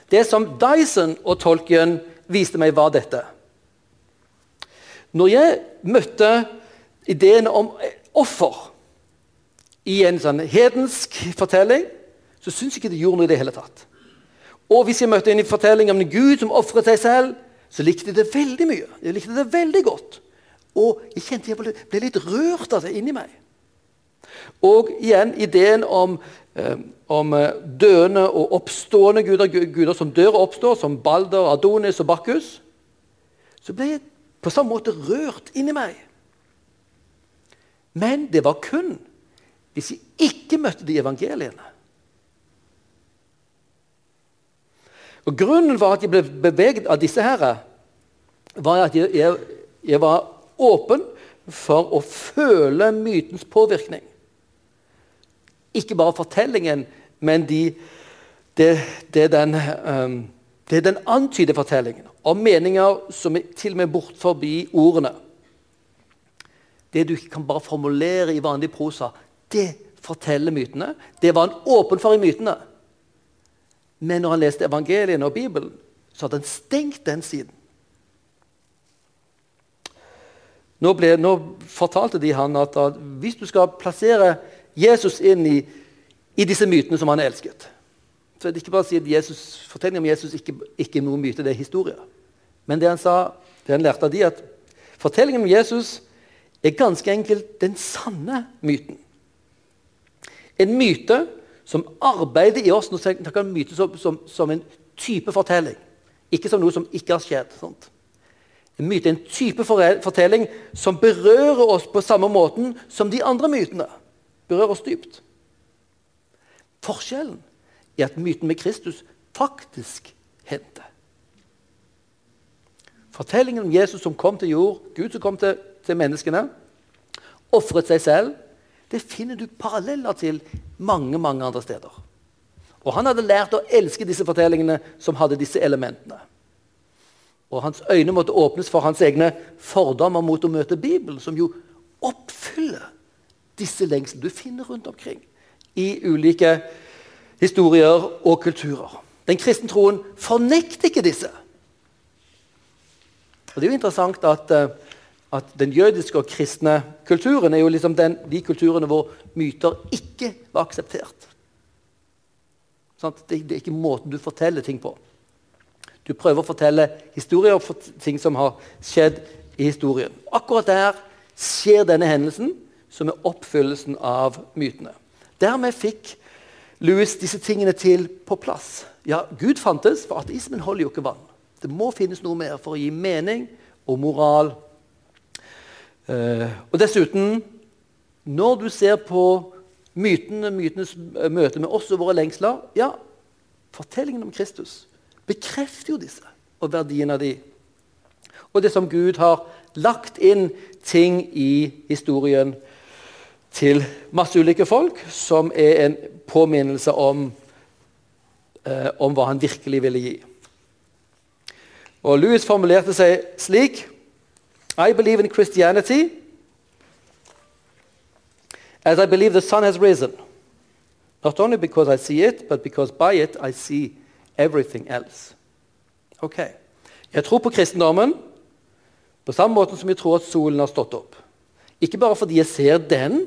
Speaker 1: Det som Dyson og tolken viste meg, var dette. Når jeg møtte ideen om offer i en sånn hedensk fortelling, så syns jeg ikke det gjorde noe i det hele tatt. Og hvis jeg møtte en fortelling om en gud som ofret seg selv, så likte jeg det veldig mye. Jeg likte det veldig godt. Og jeg kjente jeg ble litt rørt av det inni meg. Og igjen ideen om, om eh, døende og oppstående guder, guder som dør og oppstår, som Balder, Adonis og Bakkus. Så ble jeg på samme måte rørt inni meg. Men det var kun hvis jeg ikke møtte de evangeliene. Og Grunnen var at jeg ble beveget av disse her, var at jeg, jeg, jeg var åpen for å føle mytens påvirkning. Ikke bare fortellingen, men de, det, det, den, um, det den antyder fortellingen. Om meninger som er til og med bort forbi ordene. Det du ikke kan bare formulere i vanlig prosa, det forteller mytene. Det var han åpen for i mytene. Men når han leste evangeliene og Bibelen, så hadde han stengt den siden. Nå, ble, nå fortalte de han at, at, hvis du skal plassere Jesus inn i, i, disse mytene som han elsket så det er ikke bare å si at Jesus, Fortellingen om Jesus ikke, ikke er noe myte, det er historie. Men det han sa, det han lærte av de, at fortellingen om Jesus er ganske enkelt den sanne myten. En myte som arbeider i oss. Nå snakker om myte som, som, som, en type fortelling, ikke som noe som ikke har skjedd. Sånt. En myte er en type fortelling som berører oss på samme måten som de andre mytene. Berører oss dypt. Forskjellen er at myten med Kristus faktisk hendte. Fortellingen om Jesus som kom til jord, Gud som kom til, til menneskene, ofret seg selv, det finner du paralleller til mange mange andre steder. Og Han hadde lært å elske disse fortellingene som hadde disse elementene. Og Hans øyne måtte åpnes for hans egne fordommer mot å møte Bibelen, som jo oppfyller disse lengslene du finner rundt omkring i ulike historier og kulturer. Den kristne troen fornekter ikke disse. Og Det er jo interessant at, eh, at den jødiske og kristne kulturen er jo liksom den, de kulturene hvor myter ikke var akseptert. Sånn, det, det, er ikke måten du forteller ting på. Du prøver å fortelle historier om ting som har skjedd i historien. Akkurat der skjer denne hendelsen, som er oppfyllelsen av mytene. Dermed fikk Louis disse tingene til på plass. Ja, Gud fantes, for ateismen holder jo ikke vann. Det må finnes noe mer for å gi mening og moral. Uh, og dessuten, når du ser på mytene, mytenes møte med oss og våre lengsler ja, Fortellingen om Kristus bekrefter jo disse og verdien av de. Og det som Gud har lagt inn ting i historien til masse ulike folk, som er en påminnelse om, eh, om hva han virkelig ville gi. Og Louis formulerte seg slik I believe in Christianity as I believe the sun has risen. Not only because I see it, but because by it I see everything else. Ok. Jeg tror på kristendommen på samme måte som jeg tror at solen har stått opp. Ikke bare fordi jeg ser den,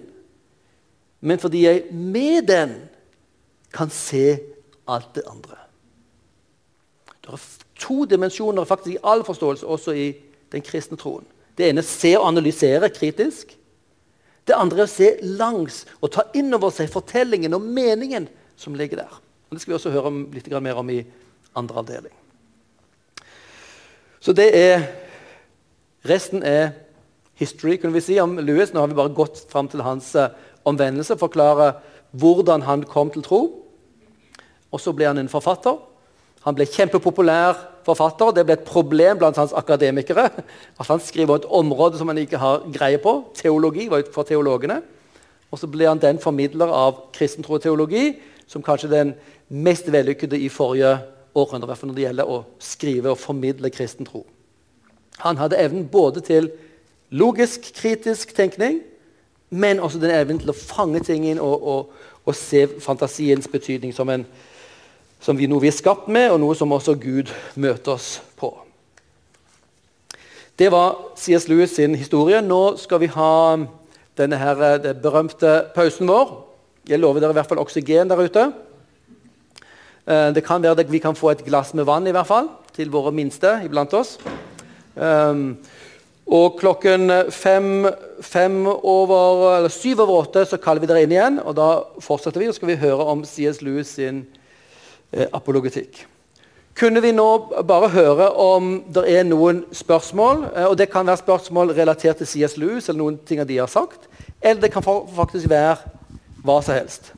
Speaker 1: men fordi jeg med den kan se alt det andre. Det er to dimensjoner faktisk i all forståelse, også i den kristne troen. Det ene er å se og analysere kritisk. Det andre er å se langs og ta inn over seg fortellingen og meningen som ligger der. Og det skal vi også høre litt mer om i andre avdeling. Så det er Resten er history, kunne vi si, om Louis. Nå har vi bare gått fram til hans uh, omvendelse, forklare hvordan han kom til tro. Og så ble han en forfatter. Han ble kjempepopulær forfatter. Det ble et problem blant hans akademikere. at Han skriver et område som han ikke har greie på. Teologi var for teologene. Og så ble han den formidler av kristentro og teologi som kanskje den mest vellykkede i forrige århundre. når det gjelder å skrive og formidle kristen tro. Han hadde evnen både til logisk, kritisk tenkning, men også den evnen til å fange ting inn og, og, og se fantasiens betydning som en som vi, noe vi er skapt med, og noe som også Gud møter oss på. Det var C.S. Lewis sin historie. Nå skal vi ha denne her, eh, den berømte pausen vår. Jeg lover dere i hvert fall oksygen der ute. Eh, det kan være at vi kan få et glass med vann i hvert fall, til våre minste iblant oss. Um, og klokken fem, fem over, eller syv over åtte så kaller vi dere inn igjen. og Da fortsetter vi, og skal vi høre om C.S. Lewis sin eh, apologetikk. Kunne vi nå bare høre om det er noen spørsmål? Eh, og Det kan være spørsmål relatert til C.S. Lewis eller noen ting de har sagt. Eller det kan faktisk være hva som helst.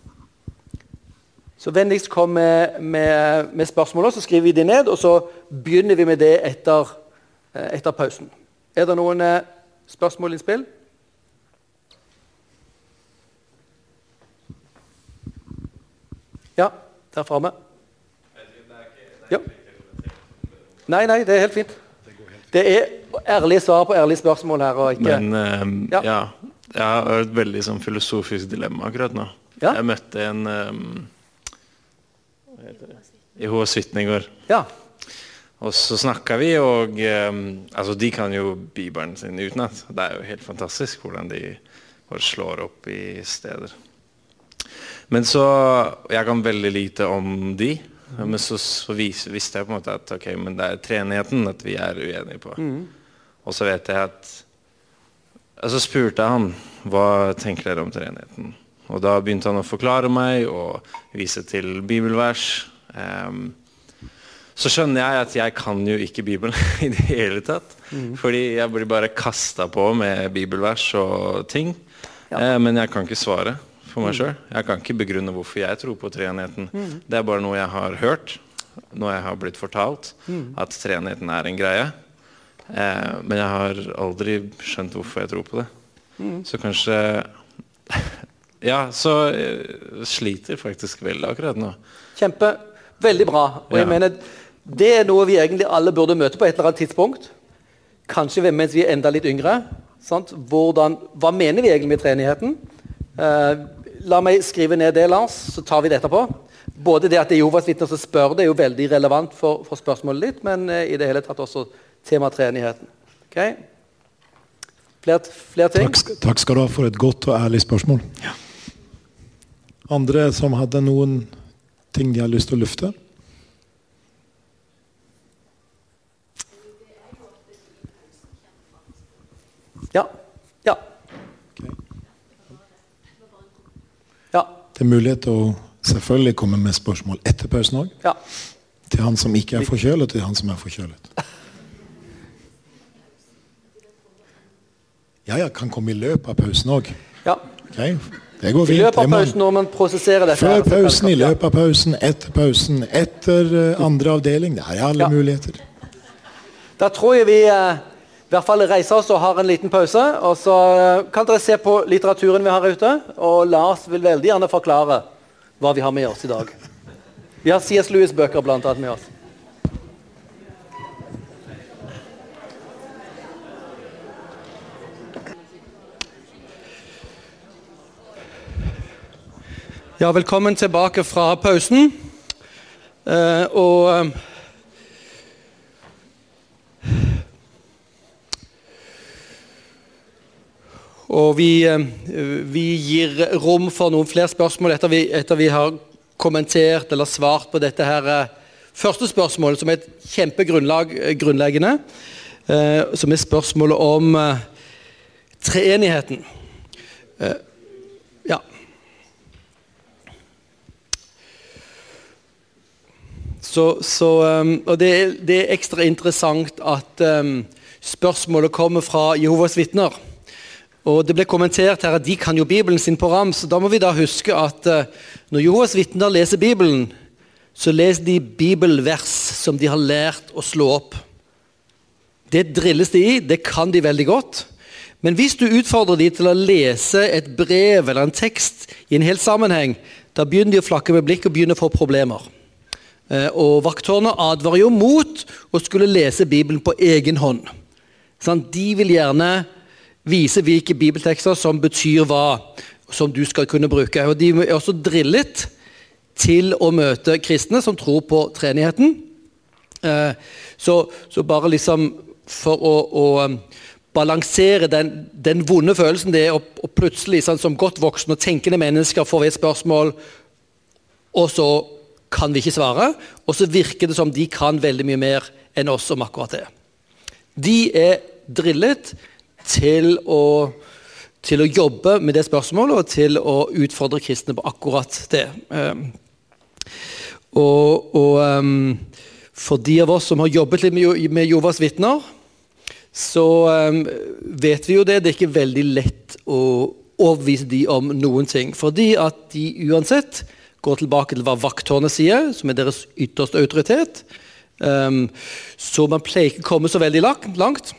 Speaker 1: Så vennligst kom med, med, med spørsmål, så skriver vi de ned. Og så begynner vi med det etter, eh, etter pausen. Er det noen spørsmål spørsmål, innspill? Ja, der framme. Ja. Nei, nei, det er helt fint. Det er ærlige svar på ærlige spørsmål her. og ikke...
Speaker 3: Men ehm,
Speaker 1: Ja.
Speaker 3: ja. Jeg har et veldig sånn filosofisk dilemma akkurat nå.
Speaker 1: Ja.
Speaker 3: Jeg møtte en um, Hva heter det? Jehovas vitne i går.
Speaker 1: Ja.
Speaker 3: Og så snakka vi, og um, altså de kan jo Bibelen sin utenat. Det er jo helt fantastisk hvordan de bare slår opp i steder. Men så Jeg kan veldig lite om de. Men så, så vis, visste jeg på en måte at ok, men det er treenigheten at vi er uenige på. Og så vet jeg at og Så spurte jeg han hva tenker dere om treenigheten. Og da begynte han å forklare meg og vise til bibelvers. Ehm, så skjønner jeg at jeg kan jo ikke Bibelen i det hele tatt. Fordi jeg blir bare kasta på med bibelvers og ting. Eh, men jeg kan ikke svare for meg sjøl. Jeg kan ikke begrunne hvorfor jeg tror på treenigheten. Det er bare noe jeg har hørt, noe jeg har blitt fortalt, at treenigheten er en greie. Eh, men jeg har aldri skjønt hvorfor jeg tror på det. Så kanskje Ja, så jeg sliter faktisk veldig akkurat nå.
Speaker 1: Kjempe. Veldig bra. Og jeg
Speaker 3: Ja.
Speaker 1: mener, Det er noe vi egentlig alle burde møte på et eller annet tidspunkt. Kanskje mens vi er enda litt yngre. Sant? Hvordan, hva mener vi egentlig med treenigheten? Eh, la meg skrive ned det, Lars, så tar vi det etterpå. Både det at det er Jehovas vitner som spør, det er jo veldig relevant for, for spørsmålet ditt, men eh, i det hele tatt også tema treenigheten. Ok? Flere, flere ting?
Speaker 2: Takk, takk skal du ha for et godt og ærlig spørsmål. Andre som hadde noen ting de har lyst til å lufte?
Speaker 1: Ja. Ja. Ja.
Speaker 2: Det er mulighet til å selvfølgelig komme med spørsmål etter pausen òg.
Speaker 1: ja.
Speaker 2: Til han som ikke er forkjølet, og til han som er forkjølet. Ja, ja, kan komme i løpet av pausen òg.
Speaker 1: ja.
Speaker 2: Okay. Det går
Speaker 1: I løpet av pausen når man prosesserer dette
Speaker 2: Før pausen, i løpet av pausen, etter pausen, etter eh, andre avdeling. Det er alle
Speaker 1: Ja.
Speaker 2: muligheter.
Speaker 1: Da tror jeg vi eh, hvert fall reise oss og ha en liten pause. Og så eh, kan dere se på litteraturen vi har ute. Og Lars vil veldig gjerne forklare hva vi har med oss i dag. Vi har C.S. Lewis-bøker blant annet med oss. Ja, velkommen tilbake fra pausen. Eh, og Og vi, eh, vi gir rom for noen flere spørsmål etter vi, etter vi har kommentert eller svart på dette her eh, første spørsmålet, som er et kjempegrunnleggende. eh, Som er spørsmålet om treenigheten. Ja. Så, så, og det er, det er ekstra interessant at spørsmålet kommer fra Jehovas vitner. Og Det ble kommentert her at de kan jo Bibelen sin på rams. Da må vi da huske at uh, når Jehovas vitner leser Bibelen, så leser de bibelvers som de har lært å slå opp. Det drilles de i, det kan de veldig godt. Men hvis du utfordrer de til å lese et brev eller en tekst i en hel sammenheng, da begynner de å flakke med blikk og begynner å få problemer. Eh, Og Vakttårnet advarer jo mot å skulle lese Bibelen på egen hånd. De vil gjerne vise hvilke bibeltekster som betyr hva, som du skal kunne bruke. Og De er også drillet til å møte kristne som tror på treenigheten. Eh, Så, så bare liksom for å, å um, balansere den, den vonde følelsen det er å, å plutselig sånn, som godt voksne og tenkende mennesker vi et spørsmål, og så kan vi ikke svare. Og så virker det som de kan veldig mye mer enn oss om akkurat det. De er drillet til å, til å jobbe med det spørsmålet og til å utfordre kristne på akkurat det. Um, og, og um, for de av oss som har jobbet litt med, Jovas vitner, så um, vet vi jo det. Det er ikke veldig lett å overbevise de om noen ting. Fordi at de uansett går tilbake til hva vakttårnet sier, som er deres ytterste autoritet. Så man pleier ikke å komme så veldig langt.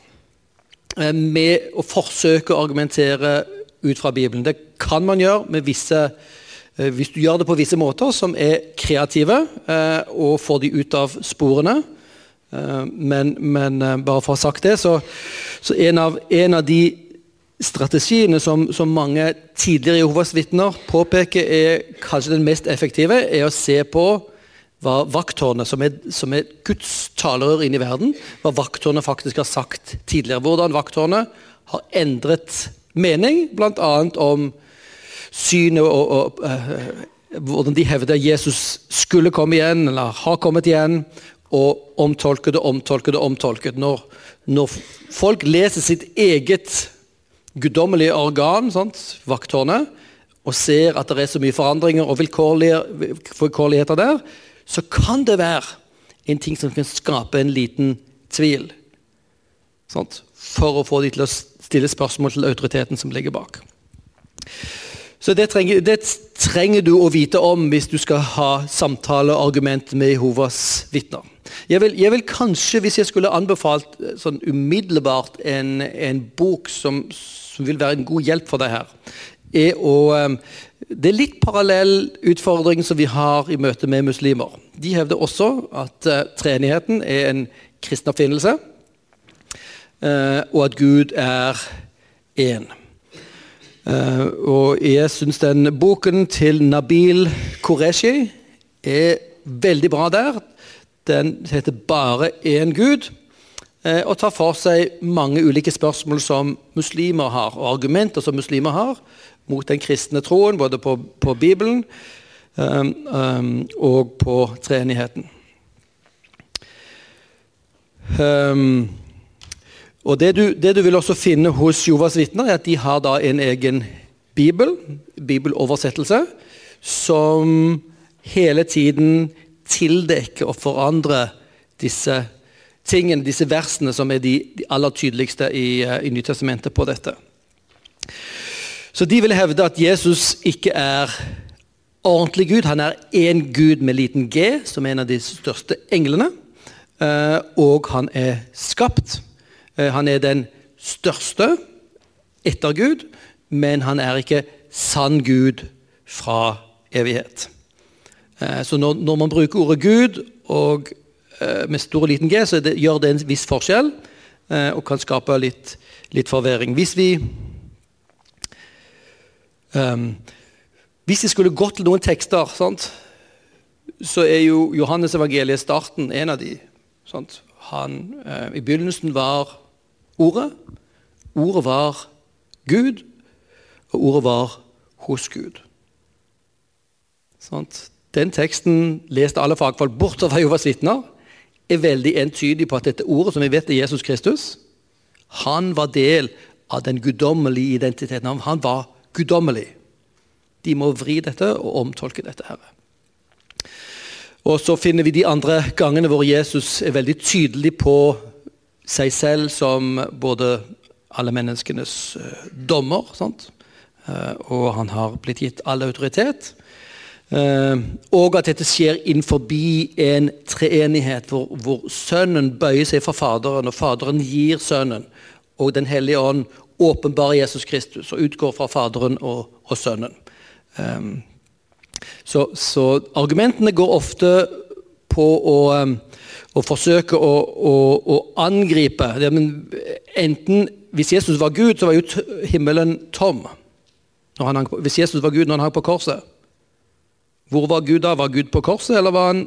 Speaker 1: Eh, med å forsøke å argumentere ut fra Bibelen. Det kan man gjøre med visse eh, hvis du gjør det på visse måter som er kreative, eh, og får de ut av sporene. Men, men bare for å ha sagt det, så, så en, av, en, av, de strategiene som, som mange tidligere Jehovas vitner påpeker er kanskje den mest effektive, er å se på hva vakttårnet, som er, som er Guds talerør inn i verden, hva vakttårnet faktisk har sagt tidligere. Hvordan vakttårnet har endret mening, bl.a. om synet og, og uh, hvordan de hevder Jesus skulle komme igjen, eller har kommet igjen, og omtolket og omtolket og omtolket. Når, når folk leser sitt eget guddommelige organ, sant, vakttårnet, og ser at det er så mye forandringer og vilkårligheter der, så kan det være en ting som kan skape en liten tvil. Sant, for å få de til å stille spørsmål til autoriteten som ligger bak. Så det trenger, det trenger, du å vite om hvis du skal ha samtale og argument med Jehovas vitner. Jeg vil, jeg vil, kanskje, hvis jeg skulle anbefalt eh, sånn umiddelbart en, en bok som, som, vil være en god hjelp for deg her, er å eh, Det er litt parallell utfordring som vi har i møte med muslimer. De hevder også at uh, treenigheten er en kristen oppfinnelse. uh, og at Gud er én. Uh, og jeg syns den boken til Nabil Qureshi er veldig bra der. Den heter 'Bare én Gud' og tar for seg mange ulike spørsmål som muslimer har, og argumenter som muslimer har mot den kristne troen, både på, på Bibelen um, um, og på treenigheten. Um, og det du, det du, vil også finne hos Jovas vitner, er at de har da en egen bibel, bibeloversettelse, som hele tiden tildekker og forandrer disse tingene, disse versene, som er de, de aller tydeligste i, eh, i Nytestamentet på dette. Så de vil hevde at Jesus ikke er ordentlig Gud. Han er én Gud med liten g, som er en av de største englene. Eh, og han er skapt. Eh, han er den største etter Gud, men han er ikke sann Gud fra evighet. Eh, så når, man bruker ordet Gud og med stor og liten g, så gjør det en viss forskjell og kan skape litt, litt forvirring. Hvis vi um, Hvis vi skulle gått til noen tekster, sant, så er jo Johannes evangeliet starten en av de. Sant? Han, uh, I begynnelsen var ordet. Ordet var Gud, og ordet var hos Gud. Sant? Den teksten leste alle fagfolk bortover Jovas vitner. Er veldig entydig på at dette ordet, som vi vet er Jesus Kristus, han var del av den guddommelige identiteten. Han var guddommelig. De må vri dette og omtolke dette. her. Og Så finner vi de andre gangene hvor Jesus er veldig tydelig på seg selv som både alle menneskenes uh, dommer. sant? og han har blitt gitt all autoritet. Uh, og at dette skjer innenfor en treenighet hvor, hvor, Sønnen bøyer seg for Faderen, og Faderen gir Sønnen. Og Den hellige ånd åpenbarer Jesus Kristus og utgår fra Faderen og, og Sønnen. Um, så, så, argumentene går ofte på å um, å forsøke å, å, å angripe det, enten, Hvis Jesus var Gud, så var jo himmelen tom. Hang, hvis Jesus var Gud når han hang på korset, hvor var Gud da? Var Gud på korset, eller var han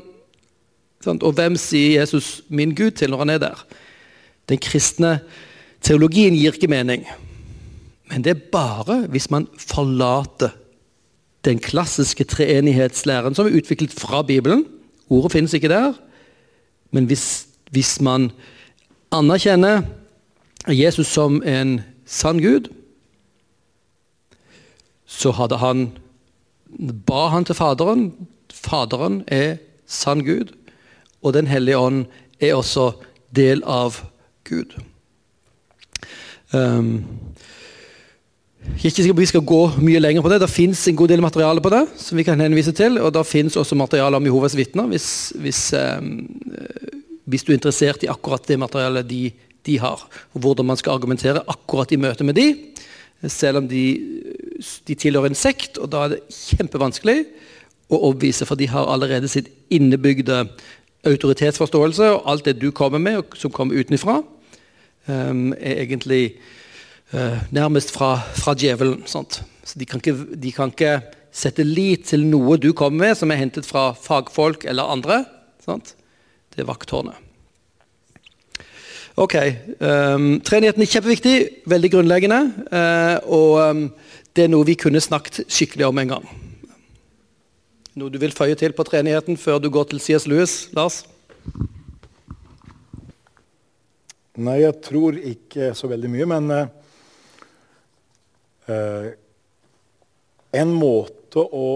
Speaker 1: sant? Og hvem sier Jesus 'min Gud' til når han er der? Den kristne teologien gir ikke mening. Men det er bare hvis man forlater den klassiske treenighetslæren som er utviklet fra Bibelen. Ordet finnes ikke der. Men hvis, hvis man anerkjenner Jesus som en sann Gud, så hadde han ba han til Faderen. Faderen er sann Gud, og Den hellige ånd er også del av Gud. Um, jeg er ikke sikker vi skal gå mye lenger på det. Det fins en god del materiale på det. som vi kan henvise til, Og det fins også materiale om Jehovas vitner, hvis, hvis, um, hvis, du er interessert i akkurat det materialet de, de har. Og hvordan man skal argumentere akkurat i møte med de, selv om de, de tilhører en sekt. Og da er det kjempevanskelig å overbevise, for de har allerede sitt innebygde autoritetsforståelse. Og alt det du kommer med, som kommer utenfra, um, er egentlig uh, nærmest fra, fra djevelen. Sant? Så de kan, ikke, de kan, ikke, sette lit til noe du kommer med som er hentet fra fagfolk eller andre. Sant? Det er vakttårnet. Ok. Um, treenigheten er kjempeviktig, veldig grunnleggende. Uh, og um, det er noe vi kunne snakket skikkelig om en gang. Noe du vil føye til på treenigheten før du går til CS Lewis, Lars?
Speaker 2: Nei, jeg tror ikke så veldig mye, men uh, uh, En måte å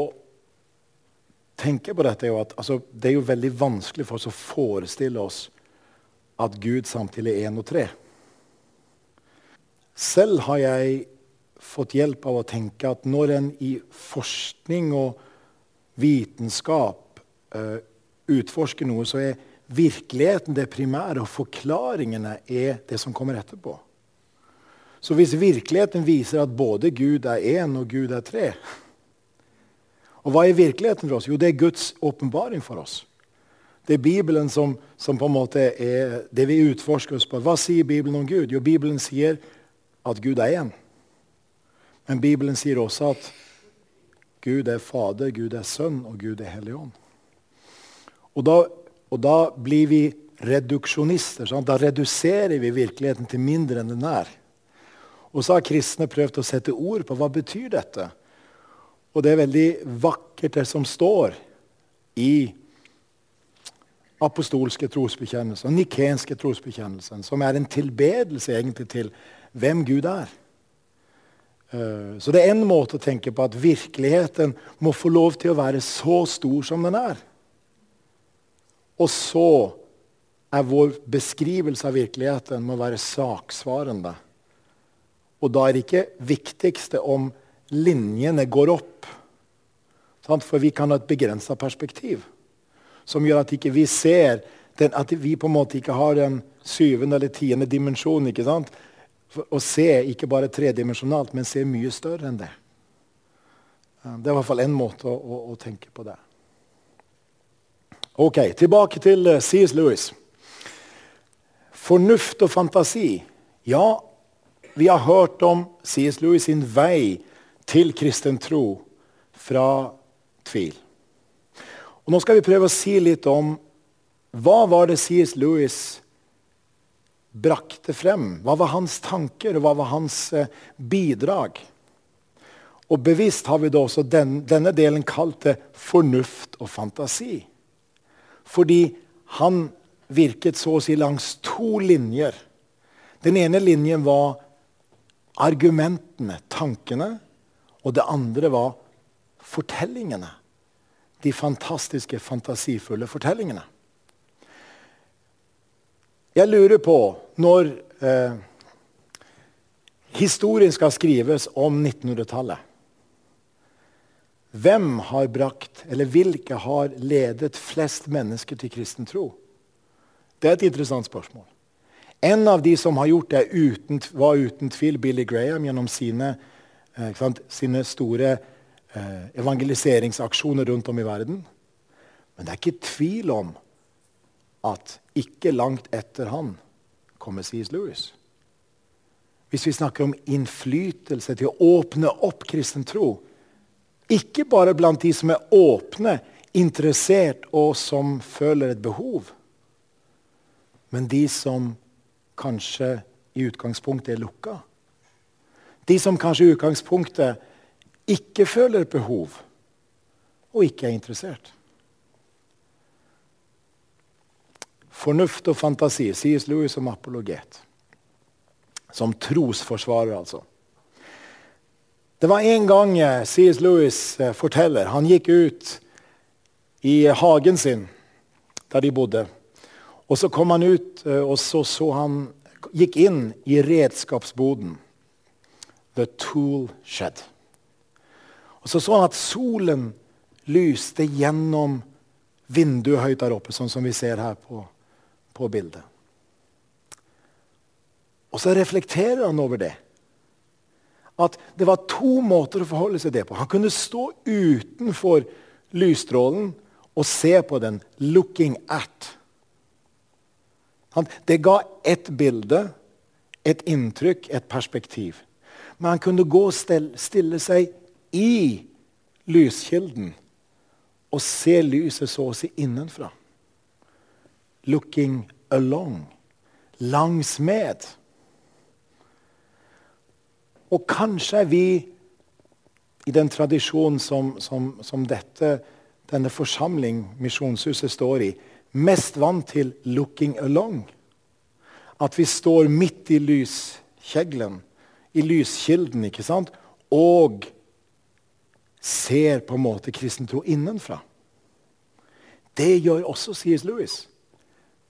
Speaker 2: tenke på dette er jo at altså, det er jo veldig vanskelig for oss å forestille oss at Gud samtidig er én og tre. Selv har jeg fått hjelp av å tenke at når en i forskning og vitenskap eh, utforsker noe, så er virkeligheten det primære, og forklaringene er det som kommer etterpå. Så hvis virkeligheten viser at både Gud er én og Gud er tre Og hva er virkeligheten for oss? Jo, det er Guds åpenbaring for oss. Det er Bibelen som, som, på en måte er det vi utforsker oss på. Hva sier Bibelen om Gud? Jo, Bibelen sier at Gud er én. Men Bibelen sier også at Gud er Fader, Gud er Sønn, og Gud er Hellig Ånd. Og da, og da blir vi reduksjonister. Sant? Da reduserer vi virkeligheten til mindre enn den er. Og så har kristne prøvd å sette ord på hva betyr dette. Og det er veldig vakkert, det som står i apostolske trosbekjennelser, nikenske trosbekjennelsen, som er en tilbedelse egentlig til hvem Gud er. Eh, så det er en måte å tenke på at virkeligheten må få lov til å være så stor som den er. Og så er vår beskrivelse av virkeligheten må være saksvarende. Og da er det ikke viktigste om linjene går opp. For vi kan ha et begrensa perspektiv som gjør at ikke vi ser den, At vi på en måte ikke har den syvende eller tiende dimensjonen. ikke sant? Å se ikke bare tredimensjonalt, men se mye større enn det. Det er i hvert fall én måte å, å, å, tenke på det. Ok, Tilbake til uh, C.S. Lewis. Fornuft og fantasi. Ja, vi har hørt om C.S. Lewis sin vei til kristen tro fra tvil. Og nå skal vi prøve å si litt om hva var det C.S. Lewis brakte frem? Hva var hans tanker, og hva var hans eh, bidrag? Og bevisst har vi da også den, denne delen kalt det fornuft og fantasi. Fordi han virket så å si langs to linjer. Den ene linjen var argumentene, tankene. Og det andre var fortellingene de fantastiske, fantasifulle fortellingene. Jeg lurer på, når eh, historien skal skrives om 1900-tallet Hvem har brakt, eller hvilke har ledet flest mennesker til kristen tro? Det er et interessant spørsmål. En av de som har gjort det, uten, var uten tvil Billy Graham gjennom sine, eh, sine store Eh, evangeliseringsaksjoner rundt om i verden. Men det er ikke tvil om at ikke langt etter han kommer C.S. Lewis. Hvis vi snakker om innflytelse til å åpne opp kristen tro, ikke bare blant de som er åpne, interessert og som føler et behov, men de som kanskje i utgangspunktet er lukka. De som kanskje i utgangspunktet ikke føler et behov og ikke er interessert. Fornuft og fantasi, sies Louis som apologet. Som trosforsvarer, altså. Det var en gang eh, C.S. Lewis eh, forteller Han gikk ut i hagen sin, der de bodde. Og Så kom han ut, eh, og så, så han gikk inn i redskapsboden. The tool shed. Og så så han at solen lyste gjennom vinduet høyt der oppe, sånn som vi ser her på, på bildet. Og så reflekterer han over det. At det var to måter å forholde seg det på. Han kunne stå utenfor lysstrålen og se på den 'looking at'. Det ga ett bilde, et inntrykk, et perspektiv. Men han kunne gå og stille seg i lyskilden og se lyset så å si innenfra. Looking along. Langs med. Og kanskje er vi i den tradisjonen som, som, som dette, denne forsamling, Misjonshuset, står i, mest vant til 'looking along'. At vi står midt i lyskjeglen, i lyskilden, ikke sant? og ser på en måte kristen tro innenfra. Det gjør også C.S. Lewis.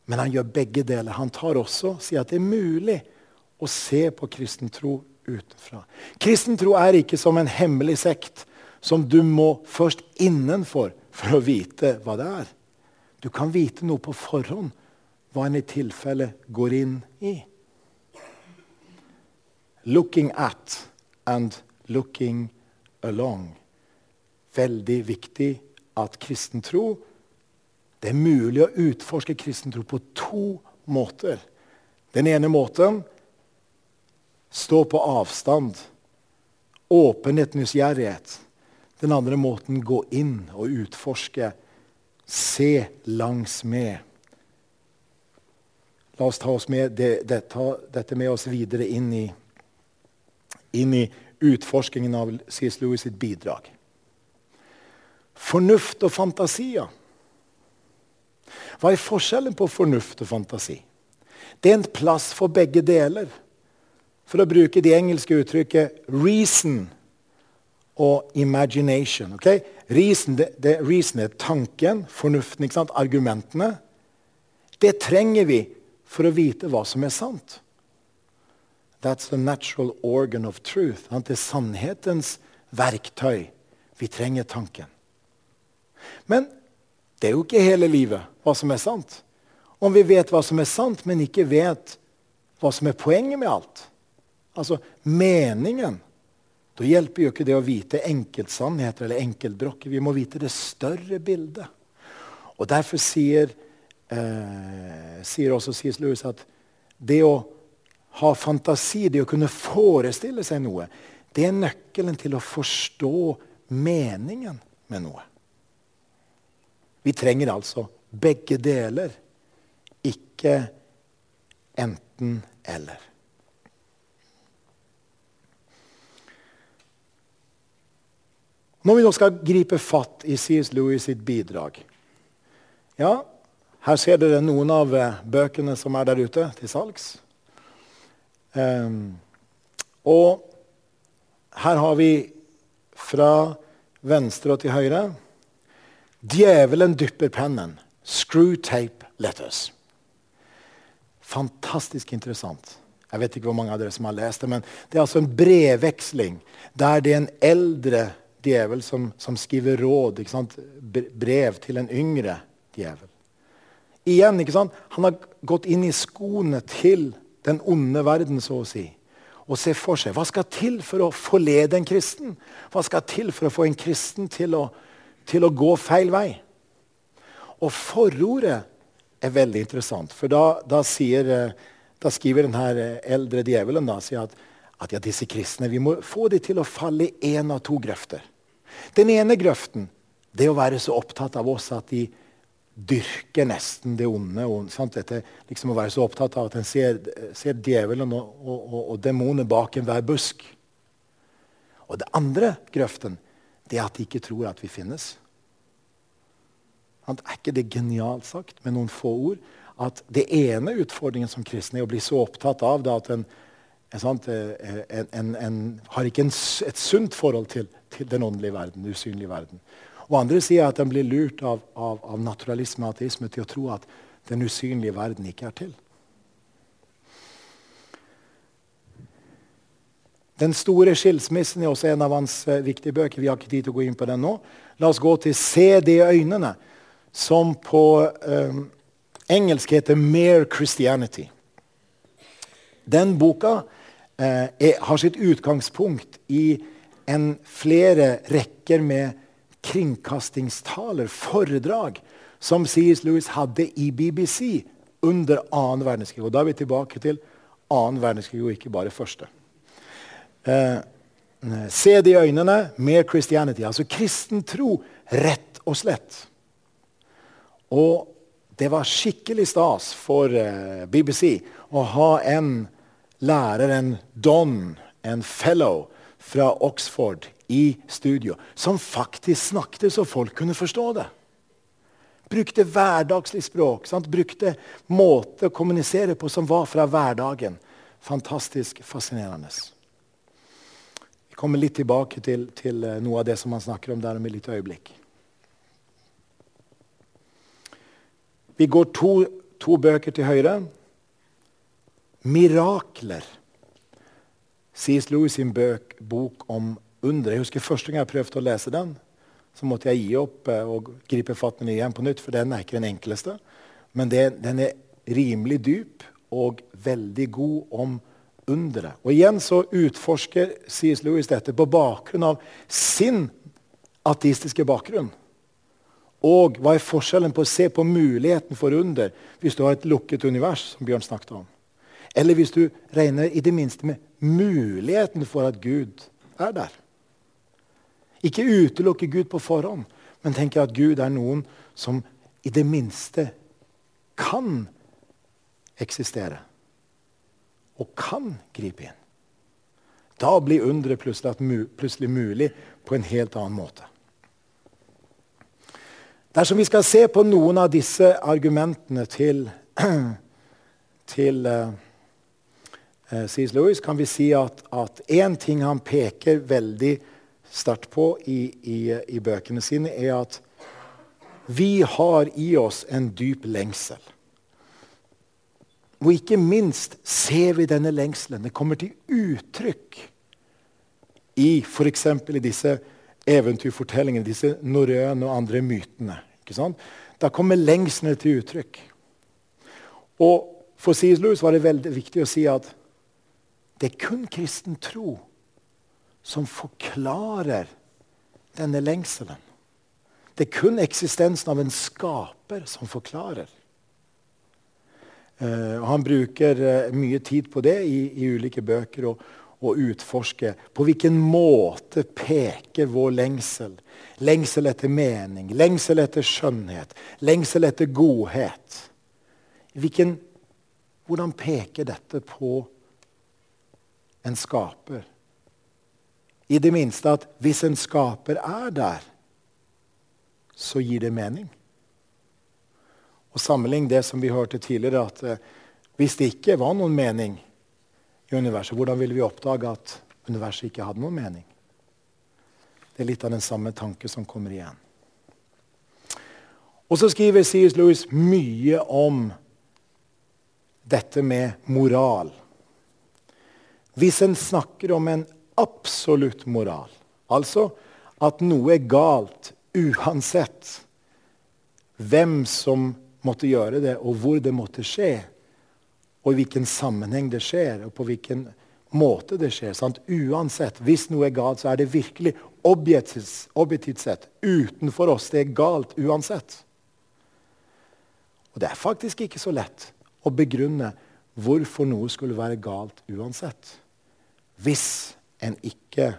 Speaker 2: Men han gjør begge deler. Han tar også, sier at det er mulig å se på kristen tro utenfra. Kristen tro er ikke som en hemmelig sekt som du må først innenfor for å vite hva det er. Du kan vite noe på forhånd, hva en i tilfelle går inn i. Looking at and looking along. Veldig viktig at kristen tro Det er mulig å utforske kristen tro på to måter. Den ene måten Stå på avstand. Åpenhet, nysgjerrighet. Den andre måten gå inn og utforske. Se langs med. La oss ta, oss med det, det, ta dette med oss videre inn i, inn i utforskingen av C.S. Lewis sitt bidrag. Fornuft og fantasier. Hva er forskjellen på fornuft og fantasi? Det er en plass for begge deler for å bruke det engelske uttrykket 'reason' og 'imagination'. Okay? Reason, det, det, reason er tanken, fornuften, argumentene. Det trenger vi for å vite hva som er sant. That's the natural organ of truth. Det er sannhetens verktøy. Vi trenger tanken. Men det er jo ikke hele livet hva som er sant. Om vi vet hva som er sant, men ikke vet hva som er poenget med alt, Altså meningen. Da hjelper jo ikke det å vite enkeltsannheter eller enkeltbrokker. Vi må vite det større bildet. Og Derfor sier, eh, sier også C.S. Lewis at det å ha fantasi, det å kunne forestille seg noe, det er nøkkelen til å forstå meningen med noe. Vi trenger altså begge deler, ikke enten-eller. Når vi nå skal gripe fatt i C.S. Lewis sitt bidrag Ja, her ser dere noen av eh, bøkene som er der ute til salgs. Um, og her har vi fra venstre og til høyre Djevelen dypper pennen. Screwtape letters. Fantastisk interessant. Jeg vet ikke hvor mange av dere som har lest det, men det er altså en brevveksling der det er en eldre djevel som, som skriver råd, brev til en yngre djevel. Igjen, ikke sant? Han har gått inn i skoene til den onde verden, så å si. Og ser for seg hva skal til for å forlede en kristen. Hva skal til for å få en kristen til å, til å gå feil vei? Og forordet er veldig interessant. For da, da, sier, da skriver denne eldre djevelen da, at, at ja, disse kristne vi må få dem til å falle i én av to grøfter. Den ene grøften det er å være så opptatt av oss at de dyrker nesten det onde. Og, Dette liksom å være så opptatt av at en ser, ser djevelen og, og, og, og demoner bak enhver busk. Og det andre grøften det er at de ikke tror at vi finnes. Er ikke det genialt sagt med noen få ord? At det ene utfordringen som kristne er å bli så opptatt av det at en, en, en, en har ikke et sunt forhold til til den åndelige verden, den usynlige verden. Og andre sier at en blir lurt av, av, av naturalisme og ateisme til å tro at den usynlige verden ikke er til. Den store skilsmissen er også en av hans uh, viktige bøker. Vi har ikke tid til å gå inn på den nå. La oss gå til 'Se de øynene', som på um, engelsk heter 'Mere Christianity'. Den boka eh, har sitt utgangspunkt i en flere rekker med kringkastingstaler, foredrag, som C.S. Lewis hadde i BBC under annen verdenskrig. Og da er vi tilbake til annen verdenskrig, og ikke bare første. Eh, se det i øynene med Christianity. Altså kristen tro, rett og slett. Og det var skikkelig stas for eh, BBC å ha en lærer, en don, en fellow fra Oxford i studio, som faktisk snakket så folk kunne forstå det. Brukte hverdagslig språk. Sant? Brukte måte å kommunisere på som var fra hverdagen. Fantastisk fascinerende. Vi kommer litt tilbake til, til eh, noe av det som han snakker om der om et lite øyeblikk. Vi går to, to bøker til høyre. Mirakler. sies Lewis sin bøk, bok om under. Jeg husker Første gang jeg prøvde å lese den, så måtte jeg gi opp eh, og gripe fatt i den igjen på nytt, for den er ikke den enkleste. Men det, den er rimelig dyp og veldig god om underet. Og igjen så utforsker C.S. Lewis dette på bakgrunn av sin ateistiske bakgrunn. Og hva er forskjellen på å se på muligheten for under hvis du har et lukket univers, som Bjørn snakket om, eller hvis du regner i det minste med muligheten for at Gud er der? Ikke utelukke Gud på forhånd, men tenke at Gud er noen som i det minste kan eksistere. Og kan gripe inn. Da blir underet plutselig, mulig på en helt annen måte. Dersom vi skal se på noen av disse argumentene til, til uh, C.S. Lewis, kan vi si at én ting han peker veldig sterkt på i, i, i, bøkene sine, er at vi har i oss en dyp lengsel. Og ikke minst ser vi denne lengselen. Det kommer til uttrykk i f.eks. i disse eventyrfortellingene, disse norrøne og andre mytene. Da kommer lengselen til uttrykk. Og For C.S. Lewis var det veldig viktig å si at det er kun kristen tro som forklarer denne lengselen. Det er kun eksistensen av en skaper som forklarer. Uh, han bruker uh, mye tid på det i, i ulike bøker. Og, og, utforsker på hvilken måte peker vår lengsel. Lengsel etter mening, lengsel etter skjønnhet, lengsel etter godhet. Hvilken, hvordan peker dette på en skaper? I det minste at hvis en skaper er der, så gir det mening. Og Sammenlign det som vi hørte tidligere, at eh, hvis det ikke var noen mening, i universet, hvordan ville vi oppdage at universet ikke hadde noen mening? Det er litt av den samme tanke som kommer igjen. Og så skriver C.S. Lewis mye om dette med moral. Hvis en snakker om en absolutt moral, altså at noe er galt uansett hvem som måtte gjøre det, og hvor det måtte skje, og i hvilken sammenheng det skjer, og på hvilken måte det skjer. Sant? Uansett, hvis noe er galt, så er det virkelig objektivt, sett utenfor oss. Det er galt uansett. Og det er faktisk ikke så lett å begrunne hvorfor noe skulle være galt uansett. Hvis en ikke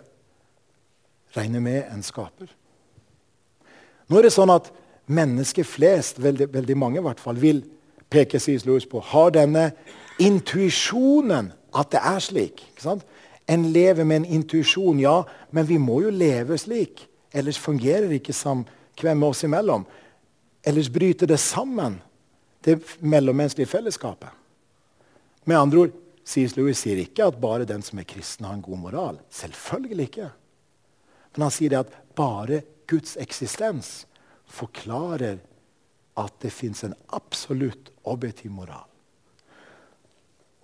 Speaker 2: regner med en skaper. Nå er det sånn at mennesker flest, veldig, veldig mange i hvert fall, vil peke C.S. Lewis på, har denne intuisjonen at det er slik. En lever med en intuisjon, ja, men vi må jo leve slik. Ellers fungerer det ikke samkvemmet oss imellom. Ellers bryter det sammen, det mellommenneskelige fellesskapet. Med andre ord, C.S. Lewis sier ikke at bare den som er kristen, har en god moral. Selvfølgelig ikke. Men han sier det at bare Guds eksistens forklarer at det fins en absolutt objektiv moral.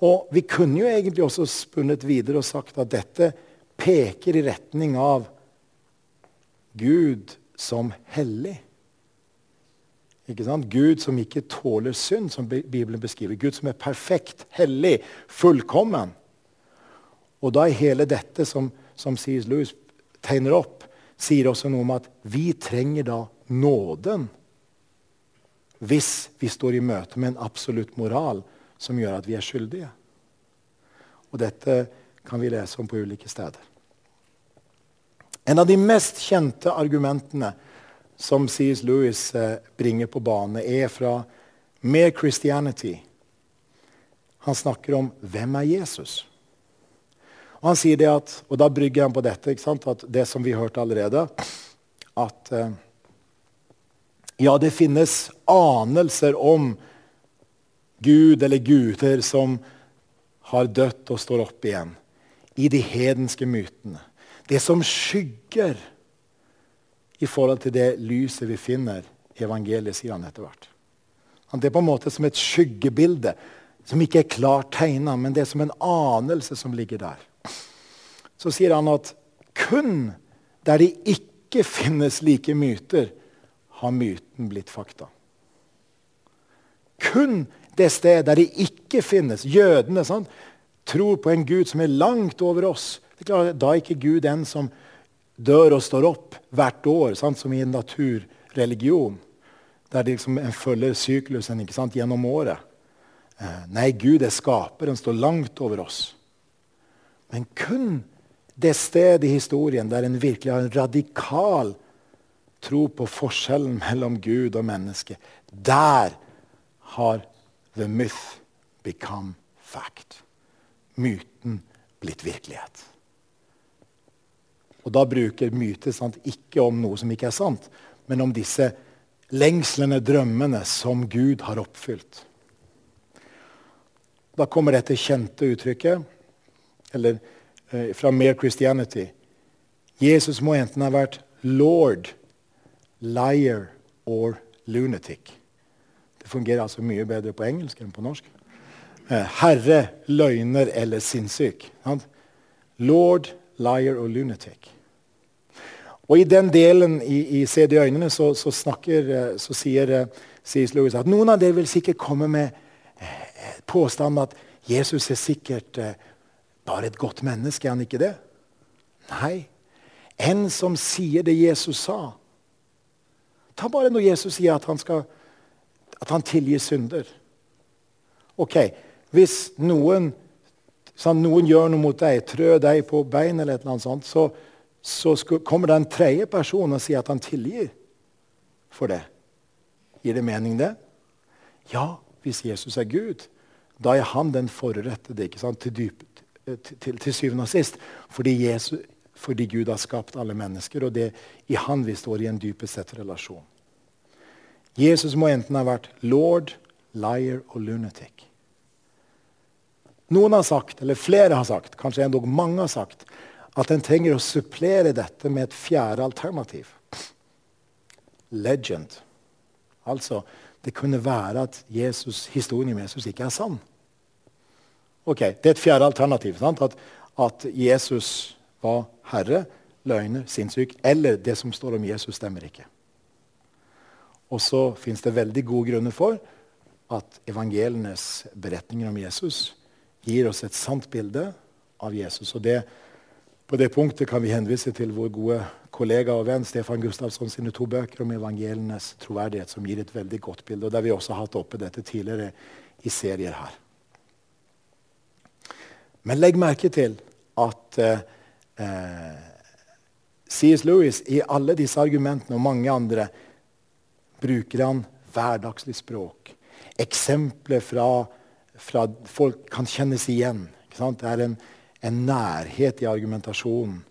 Speaker 2: Og Vi kunne jo egentlig også spunnet videre og sagt at dette peker i retning av Gud som hellig. Gud som ikke tåler synd, som Bibelen beskriver. Gud som er perfekt, hellig, fullkommen. Og da er hele dette som, som C.S. Lewis tegner opp, sier også noe om at vi trenger da nåden hvis vi står i møte med en absolutt moral som gjør at vi er skyldige. Og dette kan vi lese om på ulike steder. En av de mest kjente argumentene som C.S. Lewis eh, bringer på bane, er fra Mere Christianity. Han snakker om hvem er Jesus Og han sier det at, og da brygger han på dette, at det som vi hørte allerede At eh, ja, det finnes anelser om Gud eller guder som har dødd og står opp igjen. I de hedenske mytene. Det som skygger i forhold til det lyset vi finner i evangeliet, sier han etter hvert. Det er på en måte som et skyggebilde som ikke er klart tegna, men det er som en anelse som ligger der. Så sier han at kun der det ikke finnes like myter, har myten blitt fakta. Kun det stedet der det ikke finnes Jødene sant, tror på en Gud som er langt over oss. Da er ikke Gud den som dør og står opp hvert år, sant? som i en naturreligion. Der liksom en følger syklusen gjennom året. Eh, nei, Gud er skaperen, står langt over oss. Men kun det stedet i historien der en virkelig har en radikal tro på forskjellen mellom Gud og menneske, der har the myth become fact. Myten blitt virkelighet. Og da bruker myter sant, ikke om noe som ikke er sant, men om disse lengslene, drømmene, som Gud har oppfylt. Da kommer dette kjente uttrykket eller, eh, fra Mere Christianity. Jesus må enten ha vært lord, liar or lunatic. Det fungerer altså mye bedre på engelsk enn på norsk. Eh, herre, løgner eller sinnssyk. Lord, liar og lunatic. Og I den delen i, i Se de øynene så, så, snakker, eh, så sier C.S. Lewis at noen av dere vil sikkert komme med uh, påstanden at Jesus er sikkert bare et godt menneske. Er han ikke det? Nei. En som sier det Jesus sa. Ta bare når Jesus sier at han, skal, at han tilgir synder. Ok, Hvis noen, noen gjør noe mot deg, trør deg på bein, eller et eller annet sånt, så så kommer det en tredje person og sier at han tilgir for det. Gir det mening, det? Ja, hvis Jesus er Gud, da er han den forrettede til, dyp, til, til, syvende og sist. Fordi, Jesus, fordi, Gud har skapt alle mennesker, og det i han vi står i en dypest sett relasjon. Jesus må enten ha vært lord, liar og lunatic. Noen har sagt, eller flere har sagt, kanskje endog mange har sagt, at en trenger å supplere dette med et fjerde alternativ. Legend. Altså, det kunne være at Jesus, historien om Jesus ikke er sann. Ok, Det er et fjerde alternativ. At, at, Jesus var herre, løgner, sinnssyk. Eller det som står om Jesus, stemmer ikke. Og så fins det veldig gode grunner for at evangelienes beretninger om Jesus gir oss et sant bilde av Jesus. Og det på det punktet kan vi henvise til vår gode kollega og venn Stefan Gustavsson sine to bøker om evangelienes troverdighet, som gir et veldig godt bilde, og der vi også har hatt oppe dette tidligere i serier her. Men legg merke til at eh, eh C.S. Lewis i alle disse argumentene og mange andre bruker han hverdagslig språk. Eksempler fra, fra folk kan kjennes igjen. Det er en en nærhet i argumentasjonen.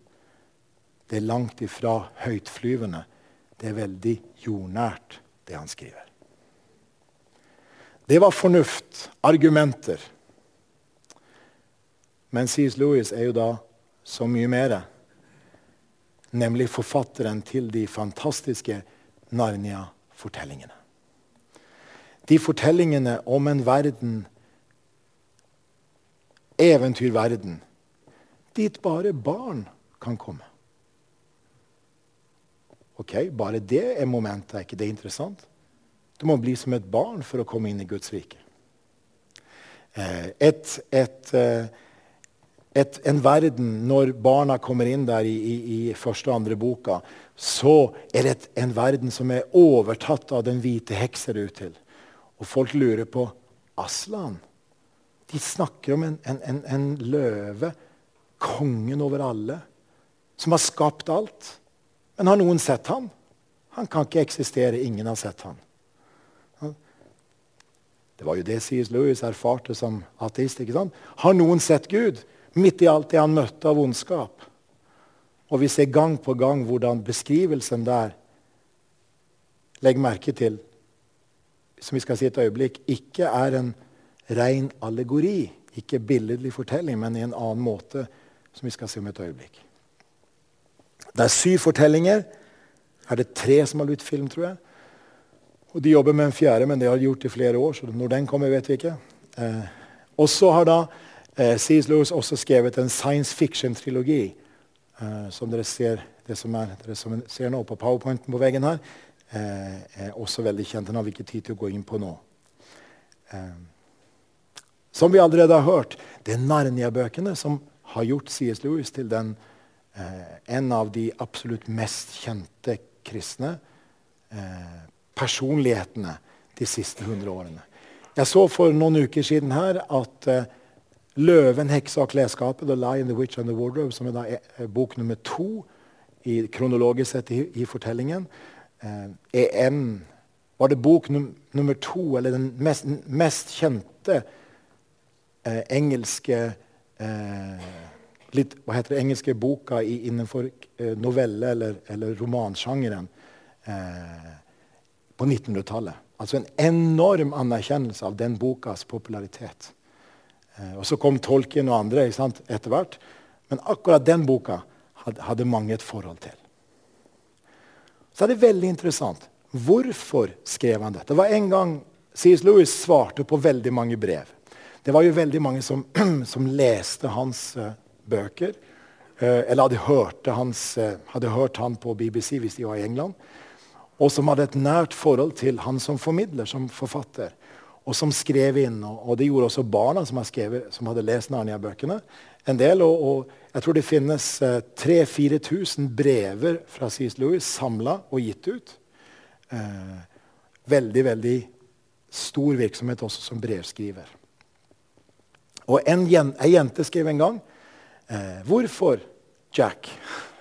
Speaker 2: Det er langt ifra høytflyvende. Det er veldig jordnært, det han skriver. Det var fornuft, argumenter. Men C.S. Lewis er jo da så mye mer. Nemlig forfatteren til de fantastiske Narnia-fortellingene. De fortellingene om en verden, eventyrverden, dit bare barn kan komme. Ok, Bare det er momentet. Er ikke det interessant? Du må bli som et barn for å komme inn i Guds rike. Eh, et, et, eh, et, en verden, når barna kommer inn der i, i, i første og andre boka, så er det et, en verden som er overtatt av den hvite heks, ser det ut til. Og folk lurer på Aslan. De snakker om en, en, en, en løve, kongen over alle, som har skapt alt. Men har noen sett ham? Han kan ikke eksistere. Ingen har sett ham. Det var jo det C.S. Lewis erfarte som ateist. ikke sant? Har noen sett Gud midt i alt det han møtte av ondskap? Og vi ser gang på gang hvordan beskrivelsen der Legg merke til, som vi skal si et øyeblikk, ikke er en ren allegori. Ikke billedlig fortelling, men i en annen måte, som vi skal se om et øyeblikk. Det er syv fortellinger. Er det tre som har blitt film, tror jeg? Og De jobber med en fjerde, men det har de gjort i flere år. så når den kommer, vet vi ikke. Eh, og så har da eh, C.S. Lewis også skrevet en science fiction-trilogi. Eh, som dere ser, det som er, dere som ser nå på powerpointen på veggen her, eh, er også veldig kjent. Den har vi ikke tid til å gå inn på nå. Eh, som vi allerede har hørt, det er Narnia-bøkene som har gjort C.S. Lewis til den, eh, en av de absolutt mest kjente kristne. Eh, personlighetene de siste hundre årene. Jeg så for noen uker siden her at eh, 'Løven, heksa og klesskapet', 'The Lion, the Witch and the Wardrobe', som er da er bok nummer to i kronologisk sett i, i fortellingen, uh, er en Var det bok num nummer to, eller den mest, mest kjente eh, engelske litt, hva heter det, engelske boka i, innenfor novelle- eller, eller romansjangeren. Eh, på 1900-tallet. Altså en enorm anerkjennelse av den bokas popularitet. Eh, og Så kom Tolkien og andre etter hvert. Men akkurat den boka hadde, hadde mange et forhold til. Så er det veldig interessant. Hvorfor skrev han dette? Det var en gang C.S. Lewis svarte på veldig mange brev. Det var jo veldig mange som, som leste hans uh, bøker. Uh, eller hadde hørt, hans, uh, hadde hørt han på BBC hvis de var i England og som hadde et nært forhold til han som formidler, som forfatter. Og som skrev inn. Og, det gjorde også barna som, skrevet, som hadde lest Narnia-bøkene. en del, og, og, Jeg tror det finnes eh, 3000-4000 brever fra C.S. Lewis samla og gitt ut. Veldig, veldig stor virksomhet også som brevskriver. Og en, en jente skrev en gang eh, 'Hvorfor, Jack?'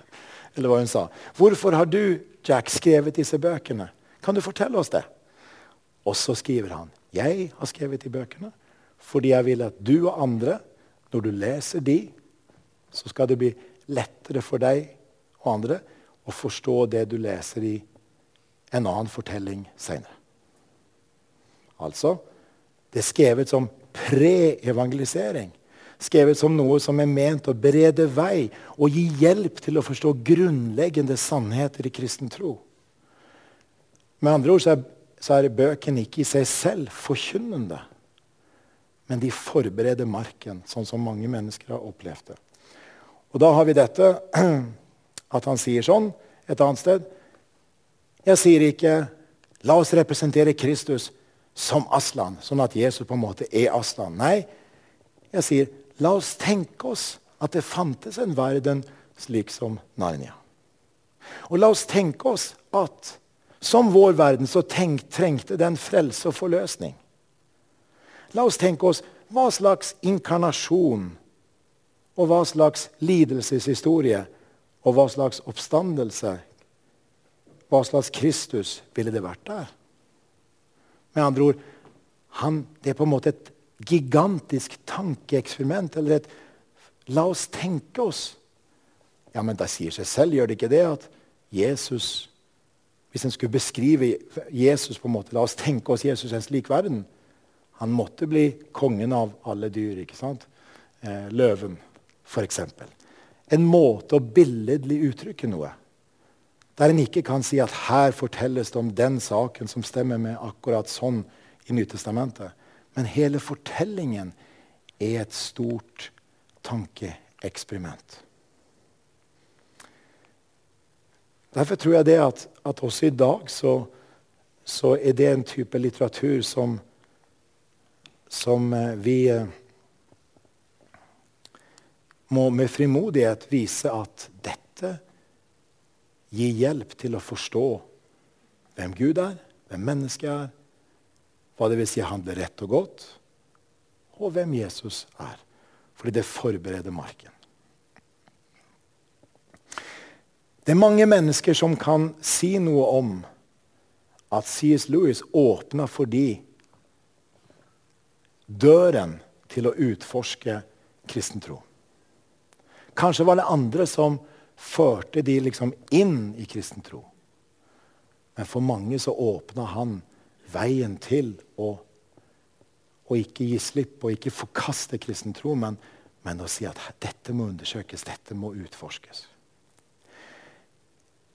Speaker 2: Eller hva hun sa. 'Hvorfor har du Jack skrevet disse bøkene? Kan du fortelle oss det? Og så skriver han jeg har skrevet de bøkene fordi jeg vil at du og andre, når du leser de, så skal det bli lettere for deg og andre å forstå det du leser i en annen fortelling seinere. Altså det er skrevet som pre-evangelisering. Skrevet som noe som er ment å berede vei og gi hjelp til å forstå grunnleggende sannheter i kristen tro. Med andre ord så er, så er bøkene ikke i seg selv forkynnende. Men de forbereder marken, sånn som mange mennesker har opplevd det. Og da har vi dette at han sier sånn et annet sted. Jeg sier ikke 'la oss representere Kristus som Aslan', sånn at Jesus på en måte er Aslan. Nei, jeg sier La oss tenke oss at det fantes en verden slik som Narnia. Og la oss tenke oss at som vår verden så tenk, trengte den frelse og forløsning. La oss tenke oss hva slags inkarnasjon og hva slags lidelseshistorie og hva slags oppstandelse, hva slags Kristus ville det vært der? Med andre ord, han, det er på en måte et gigantisk tankeeksperiment. Eller et La oss tenke oss Ja, men det sier seg selv, gjør det ikke det, at Jesus Hvis en skulle beskrive Jesus på en måte, La oss tenke oss Jesus en slik verden. Han måtte bli kongen av alle dyr. ikke sant? Eh, løven, f.eks. En måte å billedlig uttrykke noe. Der en ikke kan si at her fortelles det om den saken som stemmer med akkurat sånn i Nytestamentet. Men hele fortellingen er et stort tankeeksperiment. Derfor tror jeg det at, at også i dag så, så er det en type litteratur som, som eh, vi eh, må med frimodighet vise at dette gir hjelp til å forstå hvem Gud er, hvem mennesket er, hva det vil si å handle rett og godt, og hvem Jesus er. Fordi det forbereder marken. Det er mange mennesker som kan si noe om at C.S. Lewis åpna for de døren til å utforske kristen tro. Kanskje var det andre som førte de liksom inn i kristen tro. Men for mange så åpna han veien til å, å ikke gi slipp og ikke forkaste kristen tro, men, men å si at dette må undersøkes, dette må utforskes.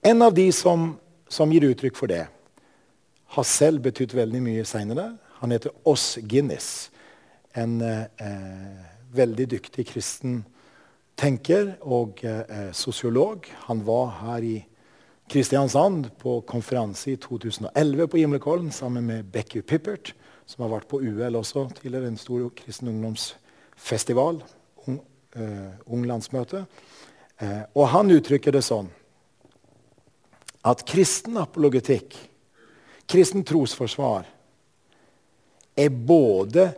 Speaker 2: En av de som, som gir uttrykk for det, har selv betydd veldig mye seinere. Han heter Oss Guinness. En eh, veldig dyktig kristen tenker og eh, sosiolog. Han var her i Kristiansand på konferanse i 2011 på Gimlekollen sammen med Becky Pippert, som har vært på UL også tidligere, en stor kristen ungdomsfestival. Ung, eh, unglandsmøte. Eh, og han uttrykker det sånn at kristen apologetikk, kristen trosforsvar, er både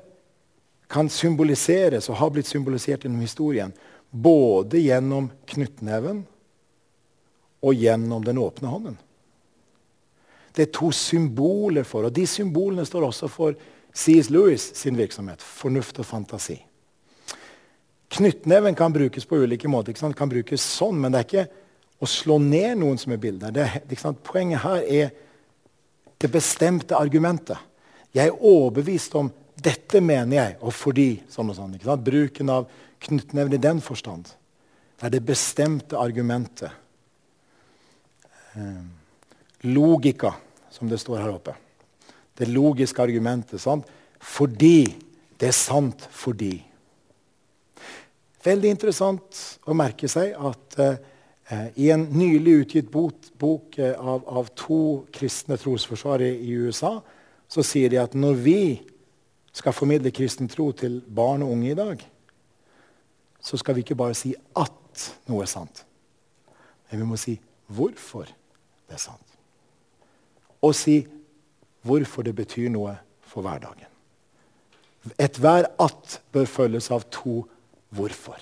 Speaker 2: kan symboliseres og har blitt symbolisert gjennom historien både gjennom knyttneven og gjennom den åpne hånden. Det er to symboler for, og de symbolene står også for C.S. Lewis sin virksomhet. Fornuft og fantasi. Knyttneven kan brukes på ulike måter. Kan brukes sånn, men det er ikke å slå ned noen som er bilder. Det, Poenget her er det bestemte argumentet. Jeg er overbevist om dette mener jeg, og fordi sånn og sånn. Bruken av knyttneven i den forstand. Det er det bestemte argumentet. Eh, logika, som det står her oppe. Det logiske argumentet. Sant? Fordi. Det er sant fordi. Veldig interessant å merke seg at eh, i en nylig utgitt bok, bok eh, av, av, to kristne trosforsvarere i USA så sier de at når vi skal formidle kristen tro til barn og unge i dag, så skal vi ikke bare si at noe er sant. Men vi må si hvorfor det er sant. Og si hvorfor det betyr noe for hverdagen. Ethver at bør følges av to hvorfor.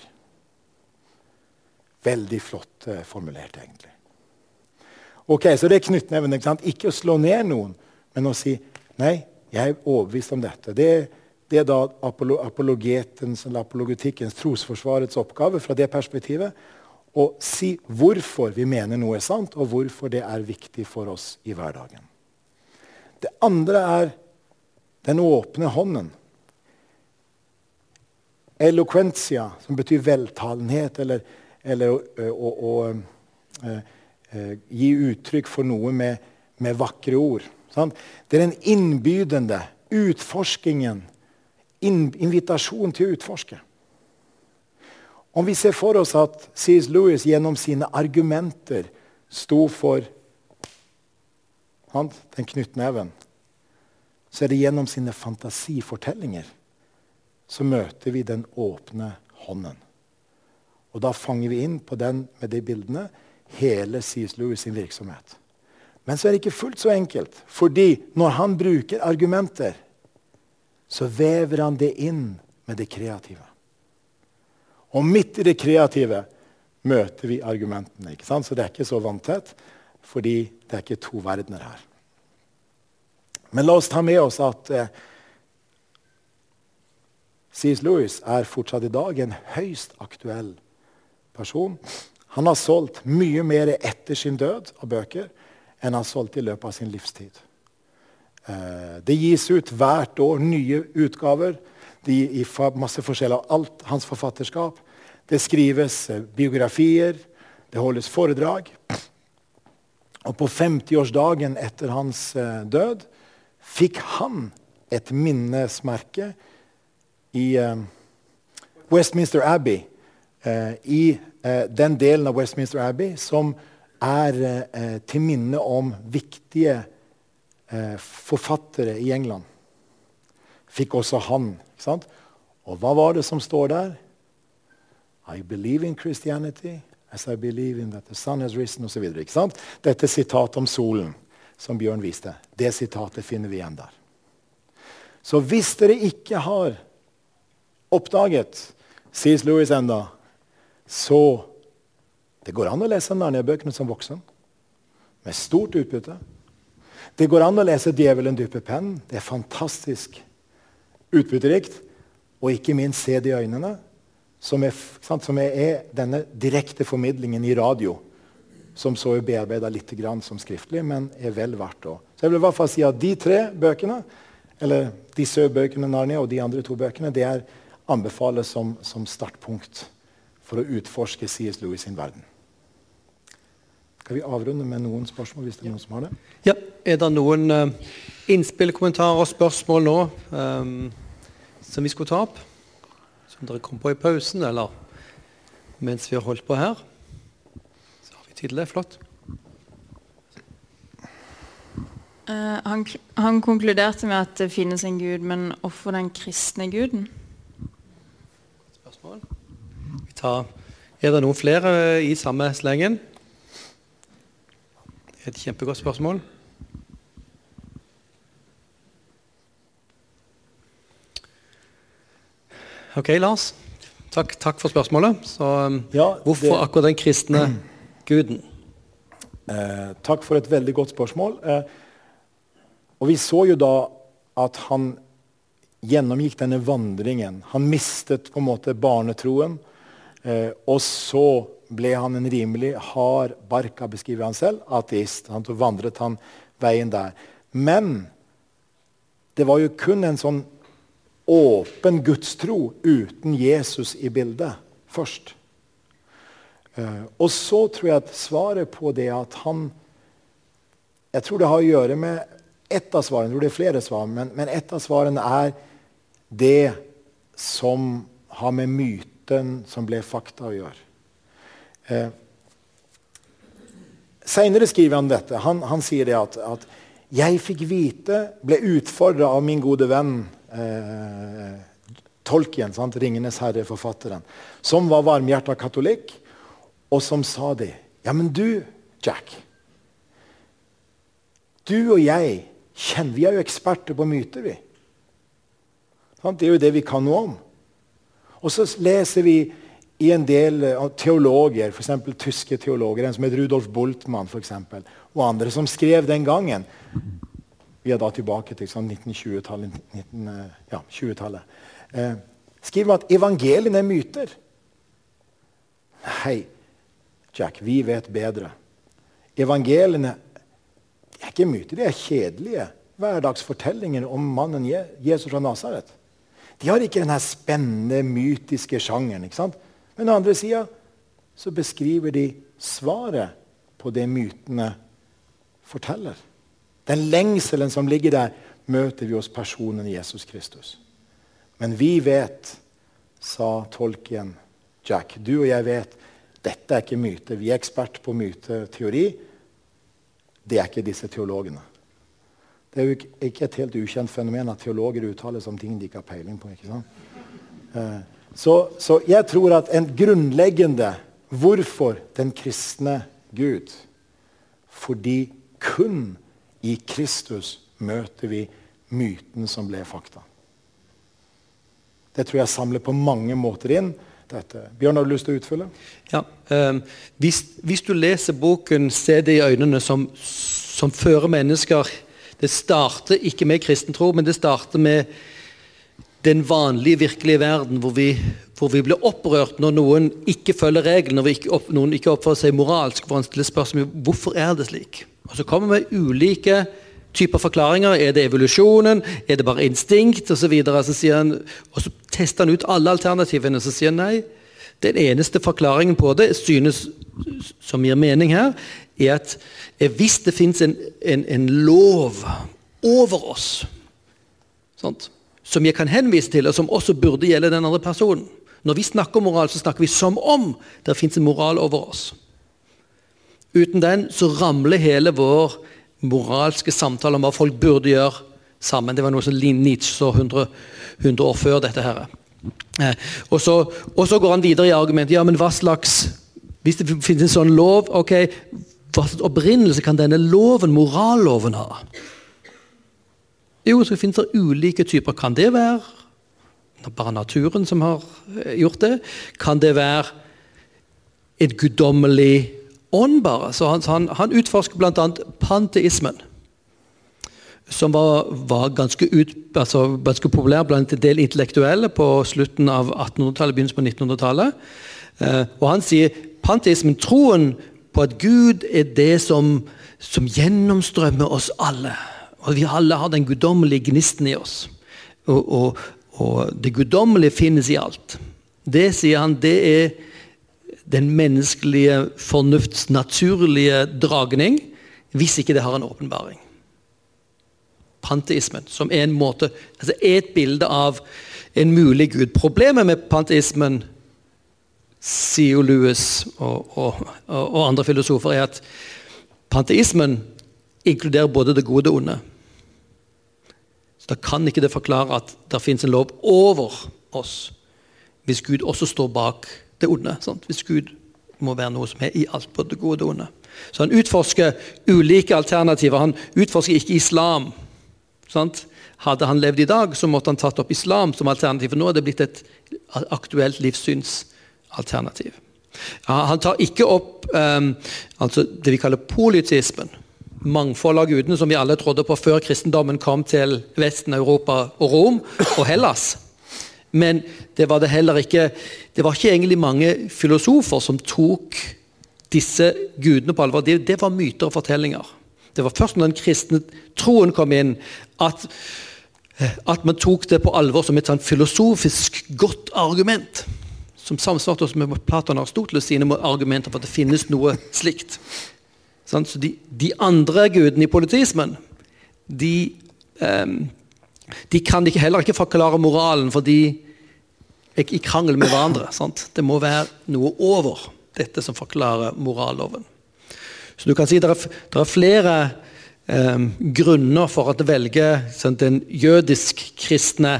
Speaker 2: Veldig flott eh, formulert, egentlig. Ok, Så det er knyttneven. Ikke, ikke å slå ned noen, men å si nei, jeg er overbevist om dette. Det er det er da apologetens, eller apologetikkens, trosforsvarets oppgave fra det perspektivet å si hvorfor vi mener noe er sant, og hvorfor det er viktig for oss i hverdagen. Det andre er den åpne hånden. Eloquentia, som betyr veltalenhet, eller, eller å, å, å, å, gi uttrykk for noe med, med vakre ord. Sant? Det er den innbydende utforskingen invitasjon til å utforske. Om vi ser for oss at C.S. Lewis gjennom sine argumenter sto for han, den knyttneven, så er det gjennom sine fantasifortellinger så møter vi den åpne hånden. Og da fanger vi inn på den med de bildene hele C.S. Lewis sin virksomhet. Men så er det ikke fullt så enkelt. Fordi når han bruker argumenter, så vever han det inn med det kreative. Og midt i det kreative møter vi argumentene. ikke sant? Så det er ikke så vanntett, fordi det er ikke to verdener her. Men la oss ta med oss at eh, C.S. Lewis er fortsatt i dag en høyst aktuell person. Han har solgt mye mer etter sin død av bøker enn han har solgt i løpet av sin livstid. Eh, det gis ut hvert år nye utgaver de, i masse forskjell av alt hans forfatterskap. Det skrives eh, biografier, det holdes foredrag. Og på 50-årsdagen etter hans eh, død fikk han et minnesmerke i Westminster Abbey. I den delen av Westminster Abbey som er til minne om viktige forfattere i England fikk også han. ikke sant? Og hva var det som står der? I believe in Christianity as I believe in that the sun has risen osv. Dette sitatet om solen som Bjørn viste, det sitatet finner vi igjen der. Så hvis dere ikke har oppdaget C.S. Lewis enda, så det går an å lese Narnia-bøkene som voksen. Med stort utbytte. Det går an å lese 'Djevelen dypper pennen'. Det er fantastisk utbytterikt. Og ikke minst se det i øynene, som er, sant, som er, denne direkte formidlingen i radio. Som så er bearbeida litt som skriftlig, men er vel verdt å Så jeg vil i hvert fall si at de tre bøkene, eller disse bøkene Narnia og de andre to bøkene, det er anbefales som, som startpunkt for å utforske C.S. Lewis sin verden. Skal vi avrunde med noen spørsmål? hvis det er noen som har det?
Speaker 1: Ja, Er det noen uh, innspill, kommentarer og spørsmål nå um, som vi skulle ta opp? Som dere kom på i pausen, eller mens vi har holdt på her? Så har vi tid til det. Flott.
Speaker 4: Uh, han, han, konkluderte med at det finnes en gud, men hvorfor den kristne guden?
Speaker 1: Spørsmål? Tar, er det noen flere i samme slengen? Et kjempegodt spørsmål. Ok, Lars. Takk, takk for spørsmålet. Så, um, ja, hvorfor det, akkurat den kristne guden?
Speaker 2: Eh, takk for et veldig godt spørsmål. Eh, og Vi så jo da at han gjennomgikk denne vandringen. Han mistet på en måte barnetroen. Eh, og så ble han en rimelig hard barka, beskriver han selv, ateist. Han vandret han veien der. Men det var jo kun en sånn åpen gudstro uten Jesus i bildet først. Uh, og så tror jeg at svaret på det at han Jeg tror det har å gjøre med ett av svarene. Jeg tror det er flere svar, men, men ett av svarene er det som har med myten som ble fakta, å gjøre. Eh, Seinere skriver han dette. Han, han sier det at, at, jeg fikk vite, ble utfordra av min gode venn eh, Tolkien, sant? 'Ringenes herre'-forfatteren, som var varmhjerta katolikk, og som sa det. Ja, men du, Jack Du og jeg kjenner, vi er jo eksperter på myter, vi. Det er jo det vi kan noe om. Og så leser vi i en del uh, teologer, f.eks. tyske teologer, en som het Rudolf Boltmann for eksempel, og andre, som skrev den gangen Vi er da tilbake til sånn 1920-tallet. 19, uh, ja, 20-tallet. Uh, skriver at evangeliene er myter. Nei, Jack, vi vet bedre. Evangeliene er ikke myter, de er kjedelige hverdagsfortellinger om mannen Jesus fra Nasaret. De har ikke denne spennende, mytiske sjangeren. ikke sant? Men den andre sida så beskriver de svaret på det mytene forteller. Den lengselen som ligger der, møter vi hos personen Jesus Kristus. Men vi vet, sa tolken Jack, du og jeg vet dette er ikke myte. Vi er ekspert på myteteori. Det er ikke disse teologene. Det er jo ikke et helt ukjent fenomen at teologer uttaler seg om ting de ikke har peiling på. ikke sant? Så, så, jeg tror at en grunnleggende Hvorfor den kristne Gud? Fordi kun i Kristus møter vi myten som ble fakta. Det tror jeg samler på mange måter inn. Dette. Bjørn, har du lyst til å utfylle?
Speaker 1: Ja, eh, hvis, hvis, du leser boken 'Se det i øynene', som, som fører mennesker Det starter ikke med kristen tro, men det starter med den vanlige, virkelige verden hvor vi, hvor vi blir opprørt når noen ikke følger reglene, når ikke opp, noen ikke oppfører seg moralsk. hvor han stiller spørsmål hvorfor er det slik. Og Så kommer vi med ulike typer forklaringer. Er det evolusjonen? Er det bare instinkt? Og så, videre. så, han, og så tester han ut alle alternativene. og Så sier han nei. Den eneste forklaringen på det synes, som gir mening her, er at hvis det fins en, en, en, lov over oss sånt, som jeg kan henvise til, og som også burde gjelde den andre personen. Når vi snakker om moral, så snakker vi som om det fins en moral over oss. Uten den så ramler hele vår moralske samtale om hva folk burde gjøre sammen. Det var noe som Nietzsche så 100, 100 år før dette. her. Eh, og, så, og, så, går han videre i argumentet. Ja, men hva slags Hvis det finnes en sånn lov, ok, hva slags opprinnelse kan denne loven, moralloven, ha? Jo, så finnes det ulike typer. Kan det være bare naturen som har eh, gjort det? Kan det være et guddommelig ånd, bare? Så han, han, han utforsker bl.a. panteismen som var, var ganske, ut, altså, ganske, populær blant en del intellektuelle på slutten av 1800-tallet, begynnelsen på 1900-tallet. Eh, og han sier panteismen, troen på at Gud er det som, som gjennomstrømmer oss alle. Og vi alle har den guddommelige gnisten i oss. Og, og, og det guddommelige finnes i alt. Det, sier han, det er den menneskelige fornufts naturlige dragning, hvis ikke det har en åpenbaring panteismen, som er en måte, altså et bilde av en mulig gud. Problemet med panteismen, sier Lewis og, og, og, andre filosofer, er at panteismen inkluderer både det gode og det onde. Så Da kan ikke det forklare at det fins en lov over oss, hvis Gud også står bak det onde. Sant? Hvis Gud må være noe som er i alt, både det gode og det onde. Så han utforsker ulike alternativer. Han utforsker ikke islam Sant? Hadde han levd i dag, så måtte han tatt opp islam som alternativ. for Nå er det blitt et aktuelt livssynsalternativ. Han tar ikke opp um, altså det vi kaller politismen. Mangfold av gudene som vi alle trodde på før kristendommen kom til Vesten, Europa og Rom og Hellas. Men det var det heller ikke Det var ikke egentlig mange filosofer som tok disse gudene på alvor. Det, det var myter og fortellinger. Det var først når den kristne troen kom inn, at, at man tok det på alvor som et sånn filosofisk godt argument. Som samsvarte oss med Platon og Aristoteles sine argumenter for at det finnes noe slikt. Så de, de andre gudene i politismen de, um, de kan ikke, heller ikke forklare moralen, for de er i krangel med hverandre. Sant? Det må være noe over dette som forklarer moralloven. Så du kan si det er, det er flere um, grunner for at velge sant, den jødisk-kristne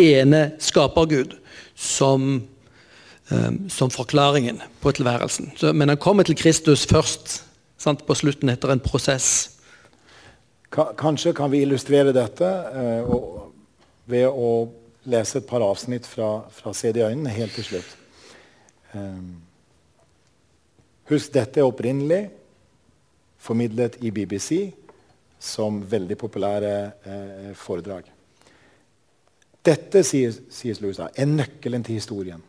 Speaker 1: ene skapergud som, eh, som forklaringen på tilværelsen. Men han kommer til Kristus først sant, på slutten etter en prosess.
Speaker 2: Kanskje kan vi illustrere dette eh, og, ved å lese et par avsnitt fra, fra Se det i øynene helt til slutt. Um, husk, dette er opprinnelig formidlet i BBC som veldig populære eh, foredrag. Dette, sier sier Lewis, er nøkkelen til historien.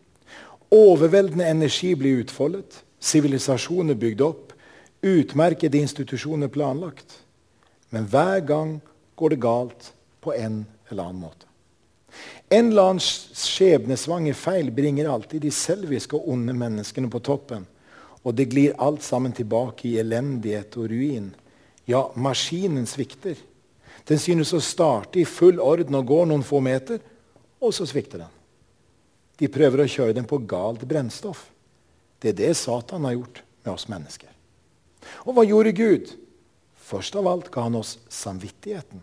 Speaker 2: Overveldende energi blir utfoldet, sivilisasjoner bygd opp, utmerkede institusjoner planlagt. Men hver gang går det galt på en eller annen måte. En eller annen skjebnesvanger feil bringer alltid de selviske og onde menneskene på toppen og det glir alt sammen tilbake i elendighet og ruin. Ja, maskinen svikter. Den synes å starte i full orden og går noen få meter, og så svikter den. De prøver å kjøre den på galt brennstoff. Det er det Satan har gjort med oss mennesker. Og hva gjorde Gud? Først av alt ga han oss samvittigheten.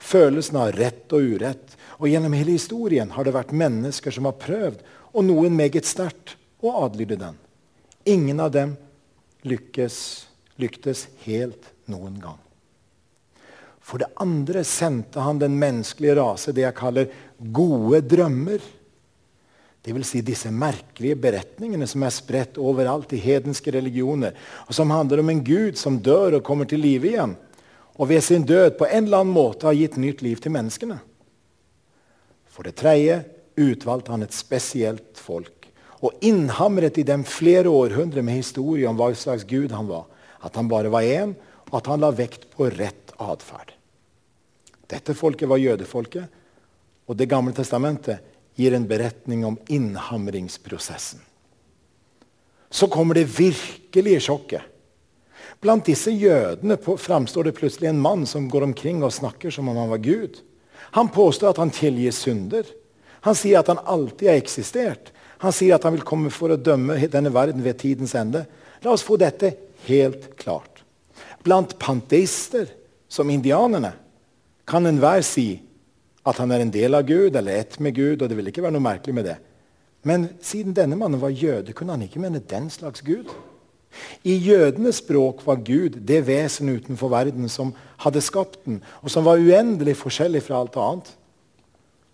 Speaker 2: Følelsen av rett og urett. Og gjennom hele historien har det vært mennesker som har prøvd, og noen meget sterkt, å adlyde den. Ingen av dem lykkes, lyktes helt noen gang. For det andre sendte han den menneskelige rase det jeg kaller gode drømmer. Dvs. Si disse merkelige beretningene som er spredt overalt i hedenske religioner, og som handler om en gud som dør og kommer til live igjen, og ved sin død på en eller annen måte har gitt nytt liv til menneskene. For det tredje utvalgte han et spesielt folk og innhamret i dem flere århundrer med historie om hva slags gud han var. At han bare var én, og at han la vekt på rett atferd. Dette folket var jødefolket, og Det gamle testamentet gir en beretning om innhamringsprosessen. Så kommer det virkelige sjokket. Blant disse jødene framstår det plutselig en mann som går omkring og snakker som om han var Gud. Han påstår at han tilgir synder. Han sier at han alltid har eksistert. Han sier at han vil komme for å dømme denne verden ved tidens ende. La oss få dette helt klart. Blant panteister som indianerne, kan enhver si at han er en del av Gud eller ett med Gud, og det vil ikke være noe merkelig med det. Men siden denne mannen var jøde, kunne han ikke mene den slags Gud. I jødenes språk var Gud det vesen utenfor verden som hadde skapt den, og som var uendelig forskjellig fra alt annet.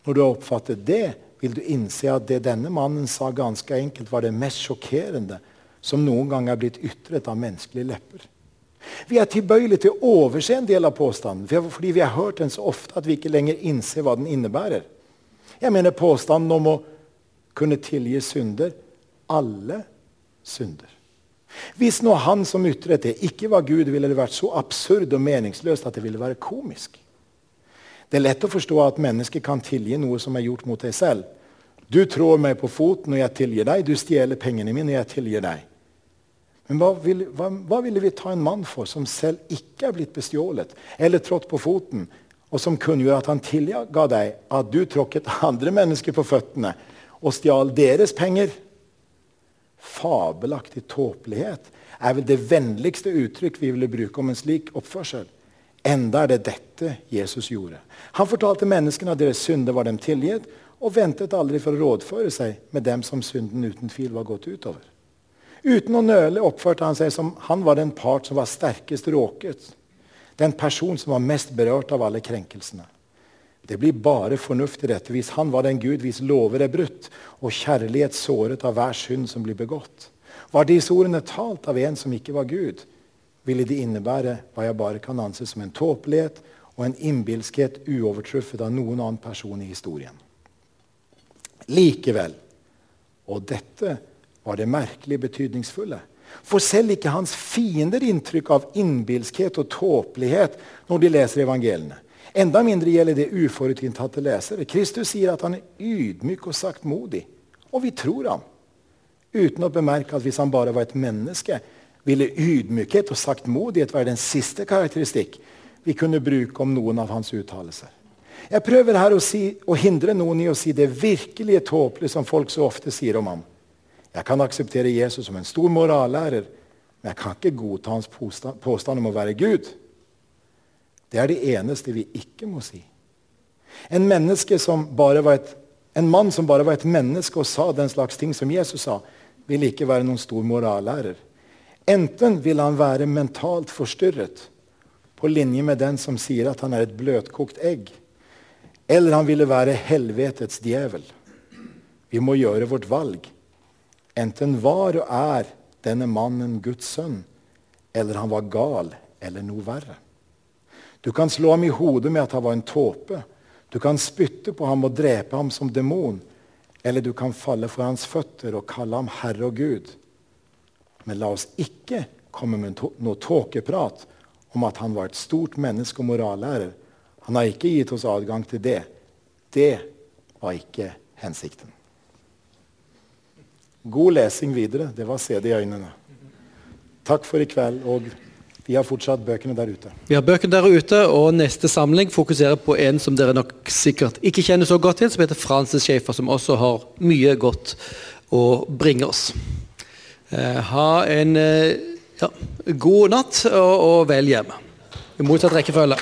Speaker 2: Når du har oppfattet det, vil du innse at det denne mannen sa, ganske enkelt var det mest sjokkerende som noen gang er blitt ytret av menneskelige lepper. Vi er tilbøyelige til å overse en del av påstanden fordi vi har hørt den så ofte at vi ikke lenger innser hva den innebærer. Jeg mener påstanden om å kunne tilgi synder alle synder. Hvis nå han som ytret det, ikke var Gud, ville det vært så absurd og meningsløst at det ville være komisk. Det er lett å forstå at mennesker kan tilgi noe som er gjort mot deg selv. Du trår meg på foten når jeg tilgir deg. Du stjeler pengene mine når jeg tilgir deg. Men hva ville, hva, hva ville, vi ta en mann for som selv ikke er blitt bestjålet eller trådt på foten, og som kunngjør at han tilga deg at du tråkket andre mennesker på føttene og stjal deres penger? Fabelaktig tåpelighet er vel det vennligste uttrykk vi ville bruke om en slik oppførsel. Enda er det dette Jesus gjorde. Han fortalte menneskene at deres synder var dem tilgitt, og ventet aldri for å rådføre seg med dem som synden uten tvil var gått utover. Uten å nøle oppførte han seg som han var den part som var sterkest råket. Den person som var mest berørt av alle krenkelsene. Det blir bare fornuft i dette hvis han var den Gud hvis lover er brutt, og kjærlighet såret av hver synd som blir begått. Var disse ordene talt av en som ikke var Gud, ville de innebære hva jeg bare kan anse som en tåpelighet og en innbilskhet uovertruffet av noen annen person i historien. Likevel, og dette var det merkelig betydningsfulle, får selv ikke hans fiender inntrykk av innbilskhet og tåpelighet når de leser evangeliene. Enda mindre gjelder det uforutinntatte lesere. Kristus sier at han er ydmyk og saktmodig, og vi tror ham. Uten å bemerke at hvis han bare var et menneske, ville ydmykhet og saktmodighet være den siste karakteristikk vi kunne bruke om noen av hans uttalelser. Jeg prøver her å, si, å hindre noen i å si det virkelige tåpelige som folk så ofte sier om ham. Jeg kan akseptere Jesus som en stor morallærer, men jeg kan ikke godta hans påstand, om å være Gud. Det er det eneste vi ikke må si. En, et, en mann som bare var et menneske og sa den slags ting som Jesus sa, vil ikke være noen stor morallærer. Enten vil han være mentalt forstyrret, på linje med den som sier at han er et bløtkokt egg, eller han ville være helvetets djevel. Vi må gjøre vårt valg. Enten var og er denne mannen Guds sønn, eller han var gal eller noe verre. Du kan slå ham i hodet med at han var en tåpe. Du kan spytte på ham og drepe ham som demon. Eller du kan falle for hans føtter og kalle ham Herre og Gud. Men la oss ikke komme med noe tåkeprat om at han var et stort menneske og morallærer. Han har ikke gitt oss adgang til det. Det var ikke hensikten. God lesing videre. Det var CD i øynene. Takk for i kveld. og vi har fortsatt bøkene der ute.
Speaker 1: Vi har bøkene der ute, og neste samling fokuserer på en som dere nok sikkert ikke kjenner så godt til, som heter Francis Schaefer, som også har mye godt å bringe oss. Eh, ha en eh, ja, god natt, og, og vel hjem. I motsatt rekkefølge.